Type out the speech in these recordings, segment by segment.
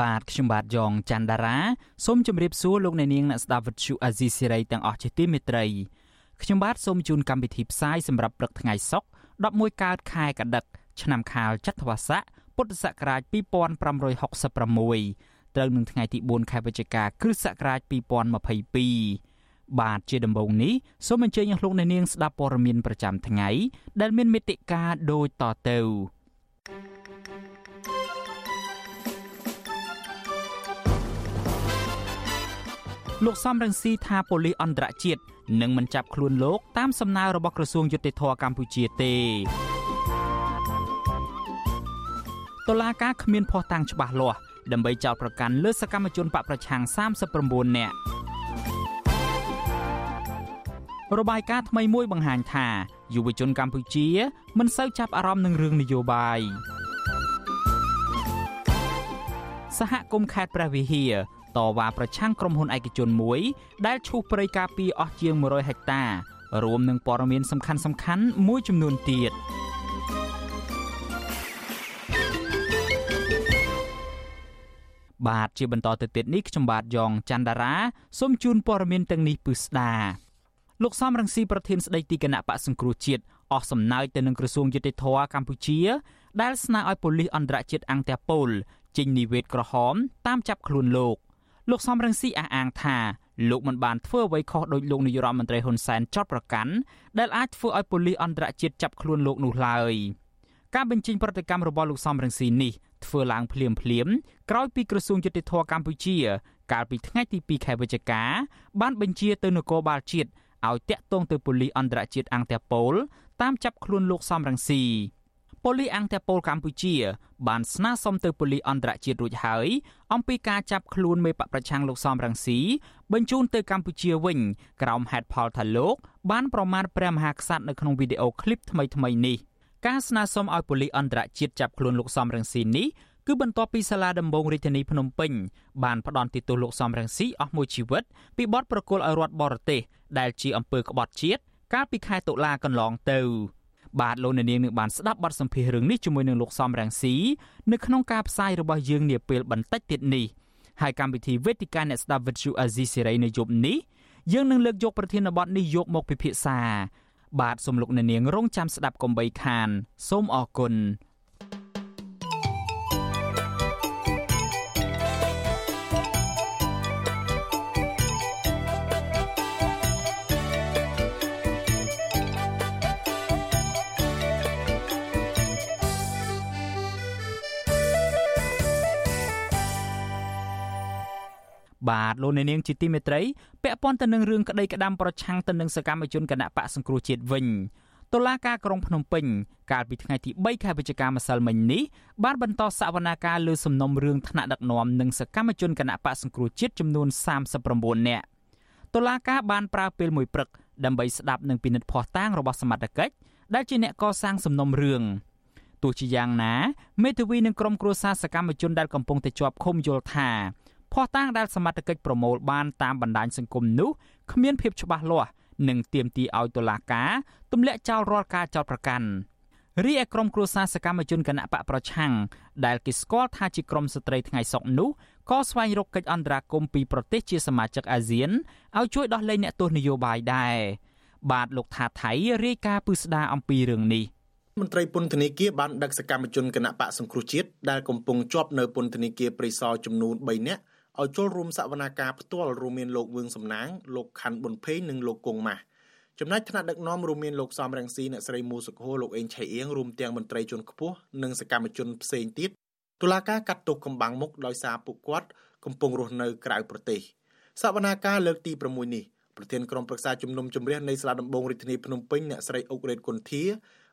បាទខ្ញុំបាទយ៉ងច័ន្ទដារាសូមជម្រាបសួរលោកអ្នកនាងអ្នកស្ដាប់វិទ្យុអាស៊ីសេរីទាំងអស់ជាទីមេត្រីខ្ញុំបាទសូមជូនកម្មវិធីផ្សាយសម្រាប់ព្រឹកថ្ងៃសុក្រ11កើតខែកដិកឆ្នាំខាលចត្វាស័កពុទ្ធសករាជ2566ត្រូវនឹងថ្ងៃទី4ខែវិច្ឆិកាគ្រិស្តសករាជ2022បាទជាដំបូងនេះសូមអញ្ជើញលោកអ្នកនាងស្ដាប់ព័ត៌មានប្រចាំថ្ងៃដែលមានមេតិការដូចតទៅ លោកសំរងស៊ីថាប៉ូលីសអន្តរជាតិនឹងមិនចាប់ខ្លួនលោកតាមសំណើរបស់ក្រសួងយុតិធធកម្ពុជាទេតុលាការគ្មានភស្តុតាងច្បាស់លាស់ដើម្បីចោទប្រកាន់លើសកម្មជនបកប្រឆាំង39នាក់របាយការណ៍ថ្មីមួយបង្ហាញថាយុវជនកម្ពុជា មិនសូវចាប់អារម្មណ៍នឹងរឿងនយោបាយសហគមន៍ខេត្តព្រះវិហារ តវ៉ាប្រឆាំងក្រុមហ៊ុនឯកជនមួយ ដែលឈូសព្រៃការពារអស់ជាង100ហិកតា រួមនឹងព័ត៌មានសំខាន់សំខាន់មួយចំនួនទៀតបាទជាបន្តទៅទៀតនេះខ្ញុំបាទយ៉ងច័ន្ទដារាសូមជូនព័ត៌មានទាំងនេះពិស្ដាលោកសំរងស៊ីប្រធានស្ដីទីគណៈបកសង្គ្រោះជាតិអស់សំណើចទៅនឹងក្រសួងយុតិធធកម្ពុជា ដែលស្នើឲ្យប៉ូលីសអន្តរជាតិអង្គតាប៉ូលចេញនិវេតក្រហមតាមចាប់ខ្លួនលោក លោកសំរងស៊ីអះអាងថាលោកមិនបានធ្វើអ្វីខុសដោយលោកនាយរដ្ឋមន្ត្រីហ៊ុនសែនចោទប្រកាន់ដែលអាចធ្វើឲ្យប៉ូលីសអន្តរជាតិចាប់ខ្លួនលោកនោះឡើយការបញ្ចេញប្រតិកម្មរបស់លោកសំរងស៊ីនេះធ្វើឡើងភ្លាមភ្លាមក្រោយពីក្រសួងយុតិធធកម្ពុជា កាលពីថ្ងៃទី2ខែវិច្ឆិកាបានបញ្ជាទៅនគរបាលជាតិឲ្យតាក់ទងទៅប៉ូលីសអន្តរជាតិអង្គតាប៉ូលតាមចាប់ខ្លួនលោកសំរងស៊ី ប៉ូលីសអង្គតាប៉ូលកម្ពុជា បានស្នើសុំទៅប៉ូលីសអន្តរជាតិរួចហើយអំពីការចាប់ខ្លួនមេបកប្រឆាំងលោកសំរងស៊ីបញ្ជូនទៅកម្ពុជាវិញ ក្រោមហេតុផលថាលោកបានប្រមាថព្រះមហាក្សត្រនៅក្នុងវីដេអូឃ្លីបថ្មីៗនេះការស្នើសុំឲ្យប៉ូលីសអន្តរជាតិចាប់ខ្លួនលោកសំរងស៊ីនេះគឺបន្ទាប់ពីសាលាដំបងរាជធានីភ្នំពេញបានផ្ដន់ទោសលោកសំរងស៊ីអស់មួយជីវិតពីបទប្រកុលឲ្យរដ្ឋបរទេសដែលជាអំពើក្បត់ជាតិកាលពីខែតុលាកន្លងទៅ បាទលោកអ្នកនាងនឹងបានស្ដាប់បទសម្ភាសន៍រឿងនេះជាមួយនឹងលោកសំរងស៊ីនៅក្នុងការផ្សាយរបស់យើងនាពេលបន្តិចទៀតនេះហើយកម្មវិធីវេទិកាអ្នកស្ដាប់វិទ្យុអាស៊ីសេរីនៅយប់នេះយើងនឹងលើកយកប្រធានបទនេះយកមកពិភាក្សា បាទសូមលោកអ្នកនាងរងចាំស្ដាប់កំបីខាន សូមអរគុណ បាទលោកអ្នកនាងជាទីមេត្រីពាក់ព័ន្ធទៅនឹងរឿងក្តីក្តាំប្រឆាំងទៅនឹងសកម្មជនគណៈបកសង្គ្រោះជាតិវិញតុលាការក្រុងភ្នំពេញកាលពីថ្ងៃទី3ខែវិច្ឆិកាម្សិលមិញនេះបានបន្តសវនាការលើសំណុំរឿងថ្នាក់ដឹកនាំនិងសកម្មជនគណៈបកសង្គ្រោះជាតិចំនួន39នាក់តុលាការបានប្រើពេលមួយព្រឹកដើម្បីស្ដាប់និងពិនិត្យភស្តុតាងរបស់សមត្ថកិច្ចដែលជាអ្នកកសាងសំណុំរឿងទោះជាយ៉ាងណាមេធាវីនិងក្រុមគ្រួសារសកម្មជនដែលកំពុងតែជាប់ឃុំយល់ថា ភស្តុតាងដែលសមត្ថកិច្ចប្រមូលបានតាមបណ្ដាញសង្គមនោះគ្មានភាពច្បាស់លាស់និងទាមទារឲ្យតុលាការទម្លាក់ចោលរាល់ការចោទប្រកាន់រីឯក្រុមគ្រួសារសកម្មជនគណៈបកប្រឆាំងដែលគេស្គាល់ថាជាក្រុមស្ត្រីថ្ងៃសុកនោះក៏ស្វែងរកកិច្ចអន្តរាគមន៍ពីប្រទេសជាសមាជិកអាស៊ានឲ្យជួយដោះលែងអ្នកទោសនយោបាយដែរបាទលោកថាថៃរាយការណ៍ពឹស្ដារអំពីរឿងនេះមន្ត្រីពន្ធនាគារបានដឹកសកម្មជនគណៈបកសង្គ្រោះជាតិដែលកំពុងជាប់នៅពន្ធនាគារព្រៃសរចំនួន3នាក់ ឲ្យចូលរួមសវនាការផ្ទាល់រួមមានលោកវឿងសំណាងលោកខាន់ប៊ុនភេងនិងលោកគង់ម៉ាស់ចំណែកថ្នាក់ដឹកនាំរួមមានលោកសំរងស៊ីអ្នកស្រីមូសុខហូលោកអេងឆៃអៀងរួមទាំងមន្ត្រីជាន់ខ្ពស់និងសកម្មជនផ្សេងទៀតតុលាការកាត់ទោសកំបាំងមុខដោយសារពួកគាត់កំពុងរស់នៅក្រៅប្រទេសសវនាការលើកទី6នេះប្រធានក្រុមប្រឹក្សាជំនុំជម្រះនៃសាលាដំបងរាជធានីភ្នំពេញអ្នកស្រីអុករ៉េតគុន្ធា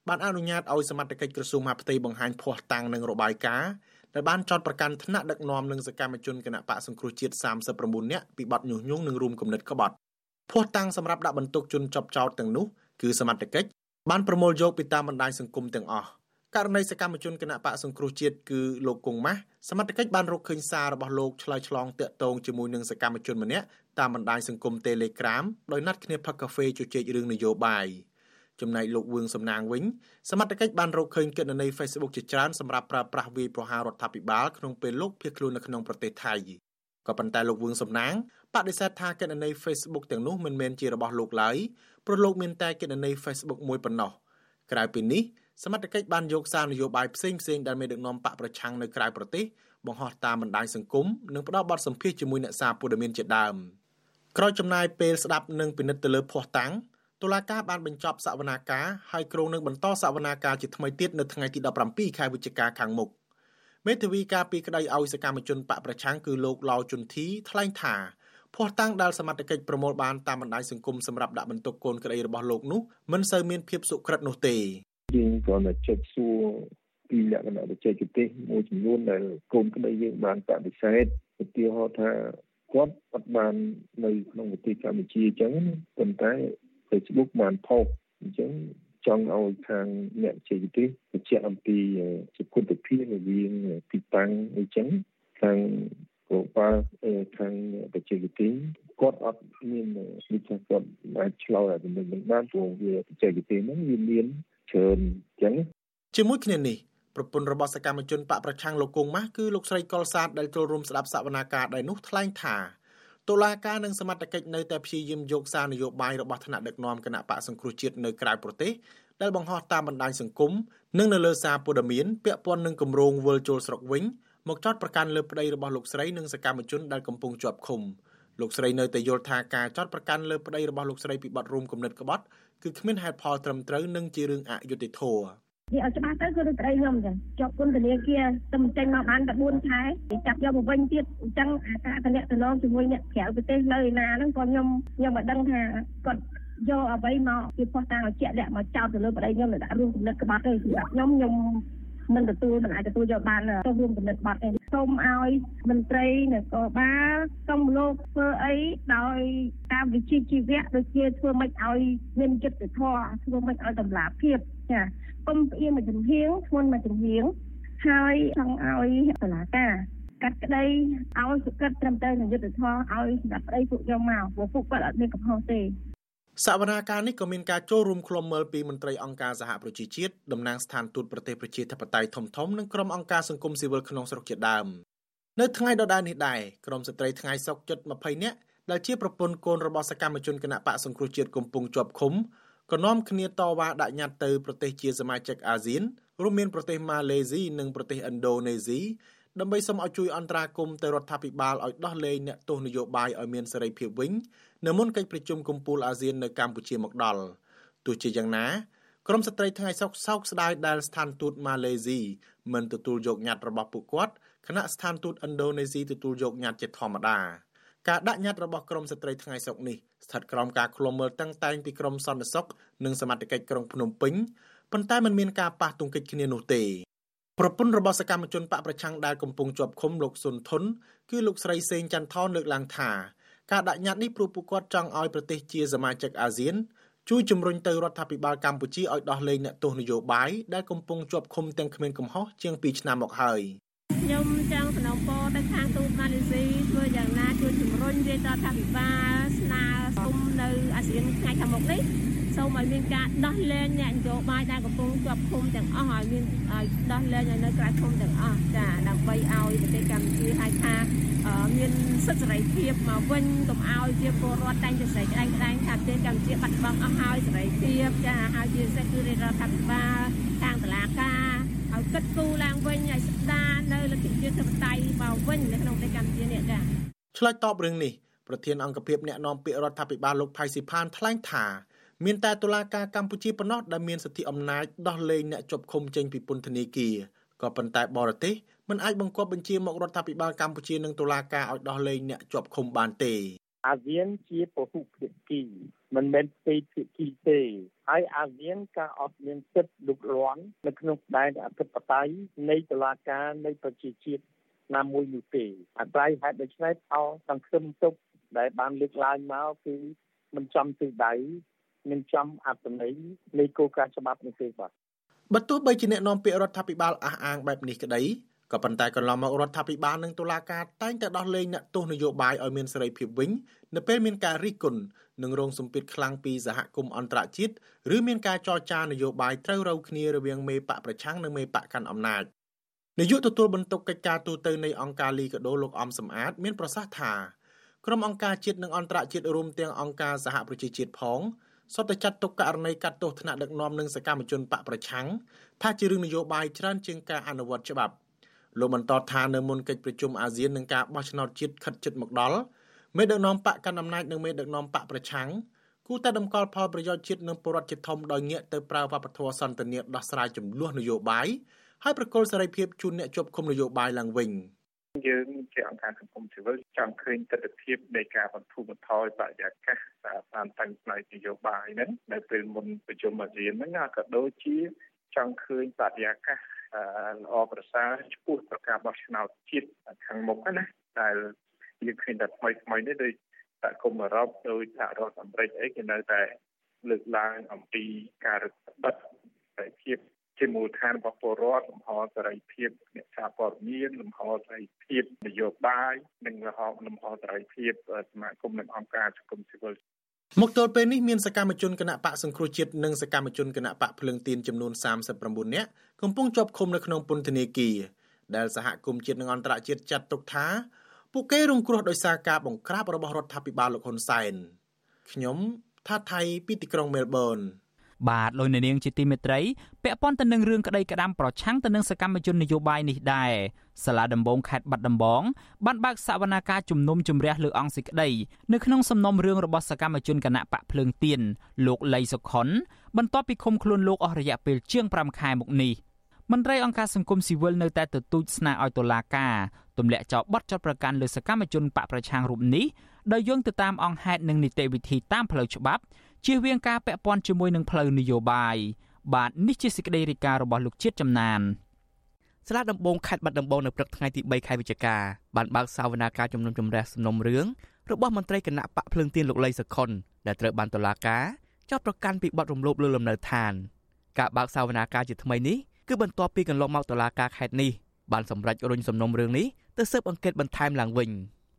បានអនុញ្ញាតឲ្យសមត្ថកិច្ចក្រសួងមហាផ្ទៃបង្ហាញភស្តុតាងនិងរបាយការណ៍ ដែលបានចោទប្រកាន់ថ្នាក់ដឹកនាំនិងសកម្មជនគណៈបកសង្គ្រោះជាតិ39នាក់ពីបទញុះញង់និងរួមគំនិតក្បត់ភ័ស្តុតាងសម្រាប់ដាក់បន្ទុកជនជាប់ចោទទាំងនោះគឺសមត្ថកិច្ចបានប្រមូលយកពីតាមបណ្ដាញសង្គមទាំងអស់ករណីសកម្មជនគណៈបកសង្គ្រោះជាតិគឺលោកគង់ម៉ាស់សមត្ថកិច្ចបានរកឃើញសាររបស់លោកឆ្លើយឆ្លងតាក់ទងជាមួយនឹងសកម្មជនម្នាក់តាមបណ្ដាញសង្គម Telegram ដោយណាត់គ្នាផឹកកាហ្វេជជែករឿងនយោបាយ ចំណែកលោកវឿងសំណាងវិញសមត្ថកិច្ចបានរកឃើញគណនី Facebook ជាច្រើនសម្រាប់ប្រើប្រាស់វាយប្រហាររដ្ឋាភិបាលក្នុងពេលលោកភៀសខ្លួននៅក្នុងប្រទេសថៃក៏ប៉ុន្តែលោកវឿងសំណាងបដិសេធថាគណនី Facebook ទាំងនោះមិនមែនជារបស់លោកឡើយព្រោះលោកមានតែគណនី Facebook មួយប៉ុណ្ណោះក្រៅពីនេះសមត្ថកិច្ចបានយកសារនយោបាយផ្សេងផ្សេងដែលមានដឹកនាំបកប្រឆាំងនៅក្រៅប្រទេសបង្ហោះតាមបណ្ដាញសង្គមនិងផ្ដល់បទសម្ភាសជាមួយអ្នកសារព័ត៌មានជាដើមក្រោយចំណាយពេលស្ដាប់និងពិនិត្យទៅលើភ័ស្តុតាង តុលាការបានបញ្ចប់សវនាការហើយក្រុងនឹងបន្តសវនាការជាថ្មីទៀតនៅថ្ងៃទី17ខែវិច្ឆិកាខាងមុខមេធាវីការពីក្តីឲ្យសកម្មជនបកប្រឆាំងគឺលោកឡៅជុនធីថ្លែងថាភ័ស្តុតាងដែលសមត្ថកិច្ចប្រមូលបានតាមបណ្ដាញសង្គមសម្រាប់ដាក់បន្ទុកកូនក្តីរបស់លោកនោះមិនសូវមានភាពសុក្រិតនោះទេយើងគ្រាន់តែចុចសួរពីលក្ខណៈបច្ចេកទេសមួយចំនួនដែលកូនក្តីយើងបានបដិសេធឧទាហរណ៍ថាគាត់អត់បាននៅក្នុងប្រទេសកម្ពុជាអញ្ចឹងប៉ុន្តែ Facebook បានផុសអញ្ចឹងចង់ឲ្យខាងអ្នកចេកទេសបញ្ជាក់អំពីសុខភាពរវាងទីតាំងអីចឹងខាងក៏បាខាងបច្ចេកទេសគាត់អត់មានវិធីគាត់អាចឆ្លើយឲ្យនឹងបានព្រោះវាបច្ចេកទេសហ្នឹងវាមានច្រើនអញ្ចឹងជាមួយគ្នានេះប្រពន្ធរបស់សកម្មជនបកប្រឆាំងលោកគង់ម៉ាស់គឺលោកស្រីកុលសាទដែលចូលរួមស្ដាប់សវនាការដែរនោះថ្លែងថា តុលាការនិងសមត្ថកិច្ចនៅតែព្យាយាមយកសារនយោបាយរបស់ថ្នាក់ដឹកនាំគណៈបកសង្គ្រោះជាតិនៅក្រៅប្រទេសដែលបង្ហោះតាមបណ្ដាញសង្គមនិងនៅលើសារព័ត៌មានពាក់ព័ន្ធនឹងគម្រោងវិលជុលស្រុកវិញមកចោទប្រកាន់លើប្តីរបស់លោកស្រីនិងសកម្មជនដែលកំពុងជាប់ឃុំលោកស្រីនៅតែយល់ថាការចោទប្រកាន់លើប្តីរបស់លោកស្រីពីបទរួមគំនិតក្បត់គឺគ្មានហេតុផលត្រឹមត្រូវនិងជារឿងអយុត្តិធម៌ និយាយឲ្យច្បាស់ទៅគឺដូចប្តីខ្ញុំអញ្ចឹងជាប់គុណធនាគារតែចេញមកបានតែ4ខែចាប់យកមកវិញទៀតអញ្ចឹងអាការតំណែងតំណងជាមួយអ្នកក្រៅប្រទេសនៅឯណាហ្នឹងក៏ខ្ញុំខ្ញុំមិនដឹងថាគាត់យកអ្វីមកពីផុសតាំងឲ្យជាក់លាក់មកចោទទៅលើប្តីខ្ញុំដាក់រួមគំនិតក្បត់ទេសម្រាប់ខ្ញុំខ្ញុំមិនទទួលមិនអាចទទួលយកបានទៅរួមគំនិតបាត់ទេសូមឲ្យមន្ត្រីនគរបាលសូមលោកធ្វើអីដោយតាមវិជ្ជាជីវៈដូចជាធ្វើម៉េចឲ្យមានចិត្តធម៌ធ្វើម៉េចឲ្យតម្លាភាព ចាកុំផ្អៀងមួយចំហៀងធ្ងន់មួយចំហៀងហើយចង់ឲ្យតឡាការកាត់ក្តីឲ្យសុក្រិតត្រឹមត្រូវនឹងយុទ្ធធម៌ឲ្យសម្រាប់ប្តីពួកខ្ញុំមកព្រោះពួកគាត់អត់មានកំហុសទេសវនាការនេះក៏មានការចូលរួមឃ្លាំមើលពីមន្ត្រីអង្គការសហប្រជាជាតិតំណាងស្ថានទូតប្រទេសប្រជាធិបតេយ្យធំៗនិងក្រុមអង្គការសង្គមស៊ីវិលក្នុងស្រុកជាដើមនៅថ្ងៃដដែលនេះដែរក្រុមស្ត្រីថ្ងៃសុកជិត20នាក់ដែលជាប្រពន្ធកូនរបស់សកម្មជនគណៈបកសង្គ្រោះជាតិកំពុងជាប់ឃុំ ក៏នាំគ្នាតវ៉ាដាក់ញត្តិទៅប្រទេសជាសមាជិកអាស៊ានរួមមានប្រទេសម៉ាឡេស៊ីនិងប្រទេសឥណ្ឌូនេស៊ីដើម្បីសូមឲ្យជួយអន្តរាគមន៍ទៅរដ្ឋាភិបាលឲ្យដោះលែងអ្នកទោសនយោបាយឲ្យមានសេរីភាពវិញនៅមុនកិច្ចប្រជុំកំពូលអាស៊ាននៅកម្ពុជាមកដល់ទោះជាយ៉ាងណាក្រមស្ត្រីថ្ងៃសុកសោកស្ដាយដែលស្ថានទូតម៉ាឡេស៊ីមិនទទួលយកញត្តិរបស់ពួកគាត់គណៈស្ថានទូតឥណ្ឌូនេស៊ីទទួលយកញត្តិជាធម្មតា ការដាក់ញត្តិរបស់ក្រមស្ត្រីថ្ងៃសុកនេះស្ថិតក្រោមការឃ្លាំមើលតាំងតែងពីក្រមសន្តិសុខនិងសមត្ថកិច្ចក្រុងភ្នំពេញប៉ុន្តែมันមានការប៉ះទង្គិចគ្នានោះទេប្រពន្ធរបស់សកម្មជនបកប្រឆាំងដែលកំពុងជាប់ឃុំលោកសុនធុនគឺលោកស្រីសេងច័ន្ទថនលើកឡើងថាការដាក់ញត្តិនេះព្រោះពួកគាត់ចង់ឲ្យប្រទេសជាសមាជិកអាស៊ានជួយជំរុញទៅរដ្ឋាភិបាលកម្ពុជាឲ្យដោះលែងអ្នកទោសនយោបាយដែលកំពុងជាប់ឃុំទាំងគ្មានកំហុសជាង2ឆ្នាំមកហើយ ខ្ញុំចង់សំណូមពរទៅខាងទូតម៉ាឡេស៊ីធ្វើយ៉ាងណាជួយជំរុញរាជរដ្ឋាភិបាលស្នើសុំនៅអាស៊ានថ្ងៃខាងមុខនេះសូមឲ្យមានការដោះលែងអ្នកនយោបាយដែលកំពុងជាប់ឃុំទាំងអស់ឲ្យមានឲ្យដោះលែងឲ្យនៅក្រៅឃុំទាំងអស់ចាដើម្បីឲ្យប្រទេសកម្ពុជាហើយថាមានសិទ្ធិសេរីភាពមកវិញកុំឲ្យជាពលរដ្ឋតែងតែស្រែកក្តែងក្តែងថាប្រទេសកម្ពុជាបាត់បង់អស់ហើយសេរីភាពចាហើយជាសេដ្ឋកិច្ចរដ្ឋាភិបាលខាងតុលាការឲ្យ គិតគូរឡើងវិញឲ្យស្ដារនៅលទ្ធិជាតិធិបតេយ្យមកវិញនៅក្នុងប្រទេសកម្ពុជានេះចាឆ្លើយតបរឿងនេះប្រធានអង្គភិបអ្នកណែនាំពាក្យរដ្ឋាភិបាលលោកផៃស៊ីផានថ្លែងថាមានតែតុលាការកម្ពុជាប៉ុណ្ណោះដែលមានសិទ្ធិអំណាចដោះលែងអ្នកជាប់ឃុំចេញពីពន្ធនាគារក៏ប៉ុន្តែបរទេសមិនអាចបង្គាប់បញ្ជាមករដ្ឋាភិបាលកម្ពុជានិងតុលាការឲ្យដោះលែងអ្នកជាប់ឃុំបានទេអាស៊ានជាពហុភាគី មិនមែនពីរភាគីទេហើយអាស៊ានការអត់មានសិទ្ធិលុបលាន់នៅក្នុងដែនអធិបតេយ្យនៃតុលាការនៃប្រជាជាតិណាមួយនោះទេអាស្រ័យហេតុដូច្នេះផលសង្ឃឹមទុកដែលបានលើកឡើងមកគឺមិនចំទិសដៅមិនចំអត្ថន័យនៃគោលការណ៍ច្បាប់នេះទេបាទបើទោះបីជាអ្នកនាំពាក្យរដ្ឋាភិបាលអះអាងបែបនេះក្តី ក៏ប៉ុន្តែកន្លងមករដ្ឋាភិបាលនិងតុលាការតែងតែដោះលែងអ្នកទោសនយោបាយឲ្យមានសេរីភាពវិញនៅពេលមានការរិះគន់និងរងសម្ពាធខ្លាំងពីសហគមន៍អន្តរជាតិឬមានការចរចានយោបាយត្រូវរូវគ្នារវាងមេបកប្រឆាំងនិងមេបកកាន់អំណាចនាយកទទួលបន្ទុកកិច្ចការទូតនៃអង្គការលីកាដូលោកអំសំអាត មានប្រសាសន៍ថាក្រុមអង្គការជាតិនិងអន្តរជាតិរួមទាំងអង្គការសហប្រជាជាតិផងសុទ្ធតែចាត់ទុកករណីកាត់ទោសថ្នាក់ដឹកនាំនិងសកម្មជនបកប្រឆាំងថាជារឿងនយោបាយច្រើនជាងការអនុវត្តច្បាប់ លោកបន្តថានៅមុនកិច្ចប្រជុំអាស៊ាននឹងការបោះឆ្នោតជាតិខិតជិតមកដល់មេដឹកនាំបកកណ្ដាលអំណាចនិងមេដឹកនាំបកប្រឆាំងគូតែតម្កល់ផលប្រយោជន៍ជាតិនិងពលរដ្ឋជាធំដោយងាកទៅប្រើវប្បធម៌សន្តិនិកដោះស្រាយចំនួននយោបាយហើយប្រកុលសេរីភាពជូនអ្នកជាប់ឃុំនយោបាយឡើងវិញយើងជាអង្គការសង្គមស៊ីវិលចង់ឃើញទស្សនវិជ្ជានៃការបន្ធូរបន្ថយបរិយាកាសតាមតាំងផ្នែកនយោបាយហ្នឹងនៅពេលមុនប្រជុំអាស៊ានហ្នឹងក៏ដូចជាចង់ឃើញបរិយាកាស ល្អប្រសើរចំពោះប្រការបោះឆ្នោតជាតិខាងមុខណាដែលយើងឃើញតែថ្មីថ្មីនេះដូចសហគមន៍អឺរ៉ុបដោយសហរដ្ឋអាមេរិកអីគេនៅតែលើកឡើងអំពីការរឹតបន្តឹងសេរីភាពជាមូលដ្ឋានរបស់ពលរដ្ឋលំហសេរីភាពអ្នកសារព័ត៌មានលំហសេរីភាពនយោបាយនិងលំហលំហសេរីភាពសមាគមនិងអង្គការសង្គមស៊ីវិល មកទល់ពេលនេះមានសកម្មជនគណៈបកសង្គ្រោះជាតិនិងសកម្មជនគណៈបកភ្លើងទៀនចំនួន39នាក់កំពុងជាប់ឃុំនៅក្នុងពន្ធនាគារដែលសហគមន៍ជាតិនិងអន្តរជាតិចាត់ទុកថាពួកគេរងគ្រោះដោយសារការបង្ក្រាបរបស់រដ្ឋាភិបាលលោកហ៊ុនសែនខ្ញុំថាថៃពីទីក្រុងមែលប៊ន បាទលោកអ្នកនាងជាទីមេត្រីពាក់ព័ន្ធទៅនឹងរឿងក្តីក្តាំប្រឆាំងទៅនឹងសកម្មជននយោបាយនេះដែរសាលាដំបងខេត្តបាត់ដំបងបានបើកសវនាការជំនុំជម្រះលើអង្គសេចក្តីនៅក្នុងសំណុំរឿងរបស់សកម្មជនគណៈបកភ្លើងទៀនលោកលីសុខុនបន្ទាប់ពីឃុំខ្លួនលោកអស់រយៈពេលជាង5ខែមកនេះមន្ត្រីអង្គការសង្គមស៊ីវិលនៅតែទទូចស្នើឲ្យតុលាការទម្លាក់ចោលបទចោទប្រកាន់លើសកម្មជនបកប្រឆាំងរូបនេះដោយយោងទៅតាមអង្គហេតុនិងនីតិវិធីតាមផ្លូវច្បាប់ ជៀសវាងការពាក់ព័ន្ធជាមួយនឹងផ្លូវនយោបាយបាទនេះជាសេចក្តីរាយការណ៍របស់លោកជាតិចំណានស្លាដំបងខេត្តបាត់ដំបងនៅព្រឹកថ្ងៃទី3ខែវិច្ឆិកាបានបើកសវនាការជំនុំជម្រះសំណុំរឿងរបស់មន្ត្រីគណៈបកភ្លើងទៀនលោកលីសខុនដែលត្រូវបានតុលាការចោទប្រកាន់ពីបទរំលោភលើលំនៅឋានការបើកសវនាការជាថ្មីនេះគឺបន្ទាប់ពីកន្លងមកតុលាការខេត្តនេះបានសម្រេចរុញសំណុំរឿងនេះទៅស៊ើបអង្កេតបន្ថែមឡើងវិញ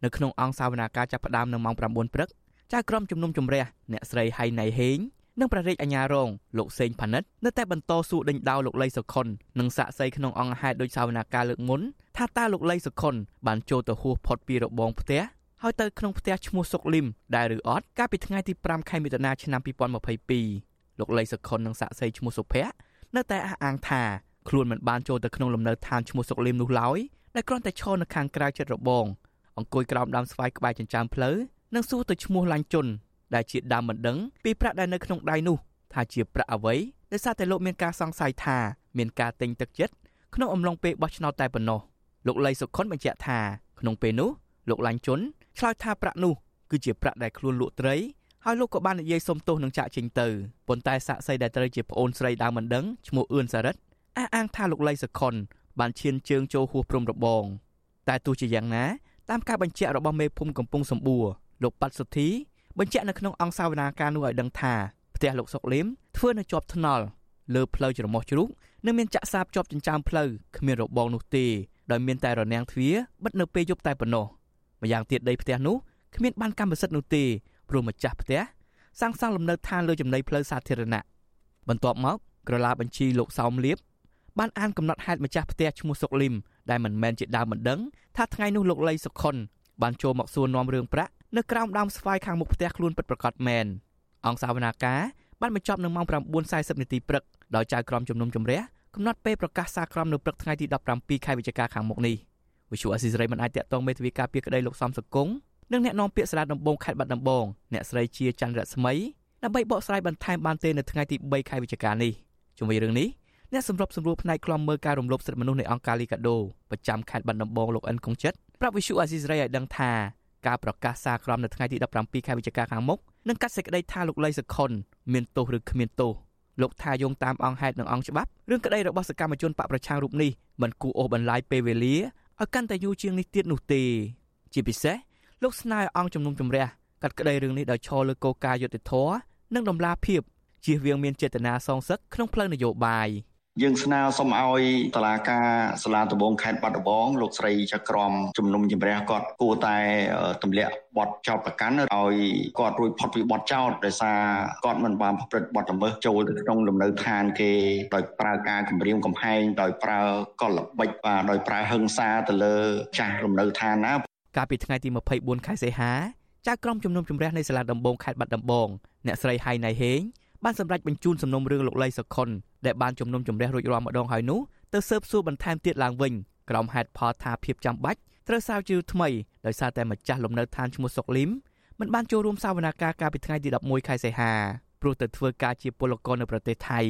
នៅក្នុងអង្គសវនាការចាប់ផ្ដើមនៅម៉ោង9ព្រឹក ចៅក្រមជំនុំជម្រះអ្នកស្រីហៃណៃហេងនិងព្រះរាជអាជ្ញារងលោកសេងផានិតនៅតែបន្តសួរដេញដោលលោកលីសុខុននិងសាក់សីក្នុងអង្គហេតុដោយសាវនាការលើកមុនថាតើលោកលីសុខុនបានចូលទៅហួសផុតពីរបងផ្ទះហើយទៅក្នុងផ្ទះឈ្មោះសុកលឹមដែរឬអត់កាលពីថ្ងៃទី5ខែមិថុនាឆ្នាំ2022លោកលីសុខុននិងសាក់សីឈ្មោះសុភ័ក្រនៅតែអះអាងថាខ្លួនមិនបានចូលទៅក្នុងលំនៅឋានឈ្មោះសុកលឹមនោះឡើយតែគ្រាន់តែឈរនៅខាងក្រៅចិត្តរបងអង្គុយក្រោមដើមស្វាយក្បែរចិញ្ចើមផ្លូវ និងសួរទៅឈ្មោះឡាញ់ជុនដែលជាដើមមិនដឹងពីប្រាក់ដែលនៅក្នុងដៃនោះថាជាប្រាក់អ្វីដោយសារតែលោកមានការសង្ស័យថាមានការទិញទឹកចិត្តក្នុងអំឡុងពេលបោះឆ្នោតតែប៉ុណ្ណោះលោកលីសុខុនបញ្ជាក់ថាក្នុងពេលនោះលោកឡាញ់ជុនឆ្លើយថាប្រាក់នោះគឺជាប្រាក់ដែលខ្លួនលក់ត្រីហើយលោកក៏បាននិយាយសុំទោសនឹងចាក់ចេញទៅប៉ុន្តែសាក់សីដែលត្រូវជាប្អូនស្រីដើមមិនដឹងឈ្មោះអឿនសារិតអះអាងថាលោកលីសុខុនបានឈានជើងចូលហួសព្រំរបងតែទោះជាយ៉ាងណាតាមការបញ្ជាក់របស់មេភូមិកំពង់សម្បួរ លោកប៉ាត់សុធីបញ្ជាក់នៅក្នុងអង្គសាវនាការនោះឲ្យដឹងថាផ្ទះលោកសុកលឹមធ្វើនៅជាប់ថ្នល់លើផ្លូវច្រមុះជ្រូកនិងមានចាក់សាបជាប់ចិញ្ចើមផ្លូវគ្មានរបងនោះទេដោយមានតែរនាំងទ្វារបិទនៅពេលយប់តែប៉ុណ្ណោះម្យ៉ាងទៀតដីផ្ទះនោះគ្មានបានកម្មសិទ្ធិនោះទេព្រោះម្ចាស់ផ្ទះសាងសង់លំនៅឋានលើចំណីផ្លូវសាធារណៈបន្ទាប់មកក្រឡាបញ្ជីលោកសោមលៀបបានអានកំណត់ហេតុម្ចាស់ផ្ទះឈ្មោះសុកលឹមដែលមិនមែនជាដើមមិនដឹងថាថ្ងៃនោះលោកលីសុខុនបានចូលមកសួរនាំរឿងប្រាក់ នៅក្រោមដើមស្វាយខាងមុខផ្ទះខ្លួនពិតប្រាកដមែនអង្គសាវនាការបានបញ្ចប់នៅម៉ោង9:40នាទីព្រឹកដោយចៅក្រមជំនុំជម្រះកំណត់ពេលប្រកាសសារក្រមនៅព្រឹកថ្ងៃទី17ខែវិច្ឆិកាខាងមុខនេះវិសុអស៊ីសេរីមិនអាចតាក់ទងមេធាវីការពារក្តីលោកសំសកុងនិងអ្នកនាំពាក្យសាលាដំបងខេត្តបាត់ដំបងអ្នកស្រីជាច័ន្ទរស្មីដើម្បីបកស្រាយបន្ថែមបានទេនៅថ្ងៃទី3ខែវិច្ឆិកានេះជុំវិញរឿងនេះអ្នកសម្របសម្រួលផ្នែកខ្លំមើលការរំលោភសិទ្ធិមនុស្សនៃអង្គការលីកាដូប្រចាំខេត្តបាត់ដំបងលោកអិនកុងចិត្តប្រាប់វិសុអាស៊ីសេរីឲ្យដឹងថា ការប្រកាសសារក្រមនៅថ្ងៃទី17ខែវិច្ឆិកាខាងមុខនឹងកាត់សេចក្តីថាលោកលីសុខុនមានទោសឬគ្មានទោសលោកថាយោងតាមអង្គហេតុនិងអង្គច្បាប់រឿងក្តីរបស់សកម្មជនបកប្រឆាំងរូបនេះមិនគួរអូសបន្លាយពេលវេលាឲ្យកាន់តែយូរជាងនេះទៀតនោះទេជាពិសេសលោកស្នើអង្គជំនុំជម្រះកាត់ក្តីរឿងនេះដោយឈរលើគោលការណ៍យុត្តិធម៌និងដំណាភាពជៀសវាងមានចេតនាសងសឹកក្នុងផ្លូវនយោបាយ។ យើងស្នើសុំឲ្យតឡាការសាលាដំបងខេត្តបាត់ដំបងលោកស្រីចក្រមជំនុំជម្រះគាត់គួរតែទម្លាក់បទចោតប្រកាន់ឲ្យគាត់រួចផុតពីបទចោតដោយសារគាត់មិនបានប្រព្រឹត្តបទល្មើសចូលទៅក្នុងលំនៅឋានគេដោយប្រើការគំរាមកំហែងដោយប្រើកលល្បិចបាទដោយប្រើហិង្សាទៅលើចាស់លំនៅឋានណាកាលពីថ្ងៃទី24ខែសីហាចៅក្រមជំនុំជម្រះនៃសាលាដំបងខេត្តបាត់ដំបងអ្នកស្រីហៃណៃហេង បានសម្រេចបញ្ជូនសំណុំរឿងលោកលីសុខុនដែលបានជំនុំជម្រះរួចរាល់ម្ដងហើយនោះទៅស៊ើបសួរបន្ថែមទៀតឡើងវិញក្រុមហេតុផលថាភាពចាំបាច់ត្រូវសាវជ្រាវថ្មីដោយសារតែម្ចាស់លំនៅឋានឈ្មោះសុកលីមមិនបានចូលរួមសវនកម្មកាលពីថ្ងៃទី11ខែសីហាព្រោះទៅធ្វើការជាពលករនៅប្រទេសថៃ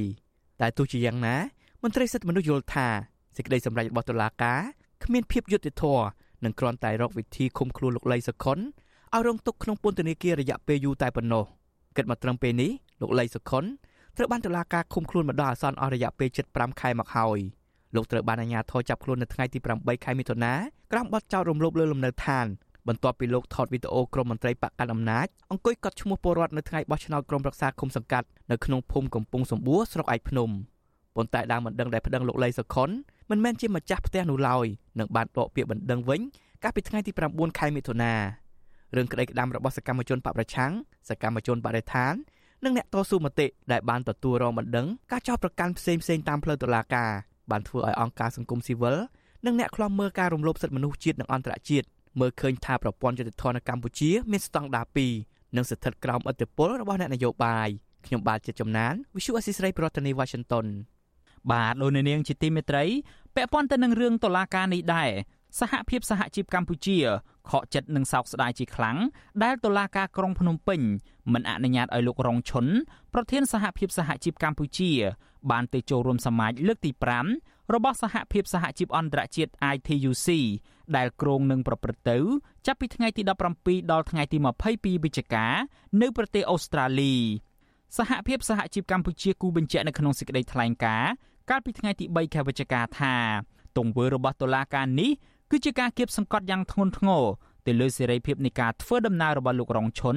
តែទោះជាយ៉ាងណាមន្ត្រីសិទ្ធិមនុស្សយល់ថាសេចក្តីសម្រេចរបស់តុលាការគ្មានភាពយុត្តិធម៌និងគ្រាន់តែរកវិធីឃុំខ្លួនលោកលីសុខុនឲ្យរងទុក្ខក្នុងពន្ធនាគាររយៈពេលយូរតែប៉ុណ្ណោះគិតមកត្រឹមពេលនេះ លោកលីសុខុនត្រូវបានតុលាការឃុំខ្លួនមកដល់អាសន្នអស់រយៈពេល75ខែមកហើយលោកត្រូវបានអាជ្ញាធរចាប់ខ្លួននៅថ្ងៃទី8ខែមិថុនាក្រោមបទចោទរំលោភលើលំនៅឋានបន្ទាប់ពីលោកថតវីដេអូក្រុមមន្ត្រីបកកាន់អំណាចអង្គុយកត់ឈ្មោះពលរដ្ឋនៅថ្ងៃបោះឆ្នោតក្រុមប្រឹក្សាគុំសង្កាត់នៅក្នុងភូមិកំពង់សម្បួរស្រុកឯកភ្នំប៉ុន្តែដើមបណ្ដឹងដែលប្តឹងលោកលីសុខុនមិនមែនជាម្ចាស់ផ្ទះនោះឡើយនឹងបានដកពាក្យបណ្ដឹងវិញកាលពីថ្ងៃទី9ខែមិថុនារឿងក្តីក្តាំរបស់សកម្មជនបកប្រឆាំងសកម្មជនបរិស្ថាន និងអ្នកតស៊ូមតិដែលបានទទួលរងបណ្ដឹងការចោទប្រកាន់ផ្សេងផ្សេងតាមផ្លូវតុលាការបានធ្វើឲ្យអង្គការសង្គមស៊ីវិលនិងអ្នកខ្លំមើលការរំលោភសិទ្ធិមនុស្សជាតិនិងអន្តរជាតិមើលឃើញថាប្រព័ន្ធយុតិធម៌នៅកម្ពុជាមានស្តង់ដារ2និងស្ថិតក្រោមឥទ្ធិពលរបស់អ្នកនយោបាយខ្ញុំបាទជាចំណាន Visual Assisray ប្រធានាទី Washington បាទលោកនាងជាទីមេត្រីពាក់ព័ន្ធទៅនឹងរឿងតុលាការនេះដែរ សហភាពសហជីពកម្ពុជាខកចិត្តនិងសោកស្ដាយជាខ្លាំងដែលតុលាការក្រុងភ្នំពេញមិនអនុញ្ញាតឲ្យលោករងឈុនប្រធានសហភាពសហជីពកម្ពុជា បានទៅចូលរួមសមាជលើកទី5របស់សហភាពសហជីពអន្តរជាតិ ITUC ដែលគ្រងនឹងប្រព្រឹត្តទៅ ចាប់ពីថ្ងៃទី17ដល់ថ្ងៃទី22វិច្ឆិកា នៅប្រទេសអូស្ត្រាលីសហភាពសហជីពកម្ពុជាគូបញ្ជាក់នៅក្នុងសេចក្តីថ្លែងការណ៍កាលពីថ្ងៃទី3ខែវិច្ឆិកាថាទង្វើរបស់តុលាការនេះ គឺជាការគៀបសង្កត់យ៉ាងធ្ងន់ធ្ងរទៅលើសេរីភាពនៃការធ្វើដំណើររបស់លោករងឈុន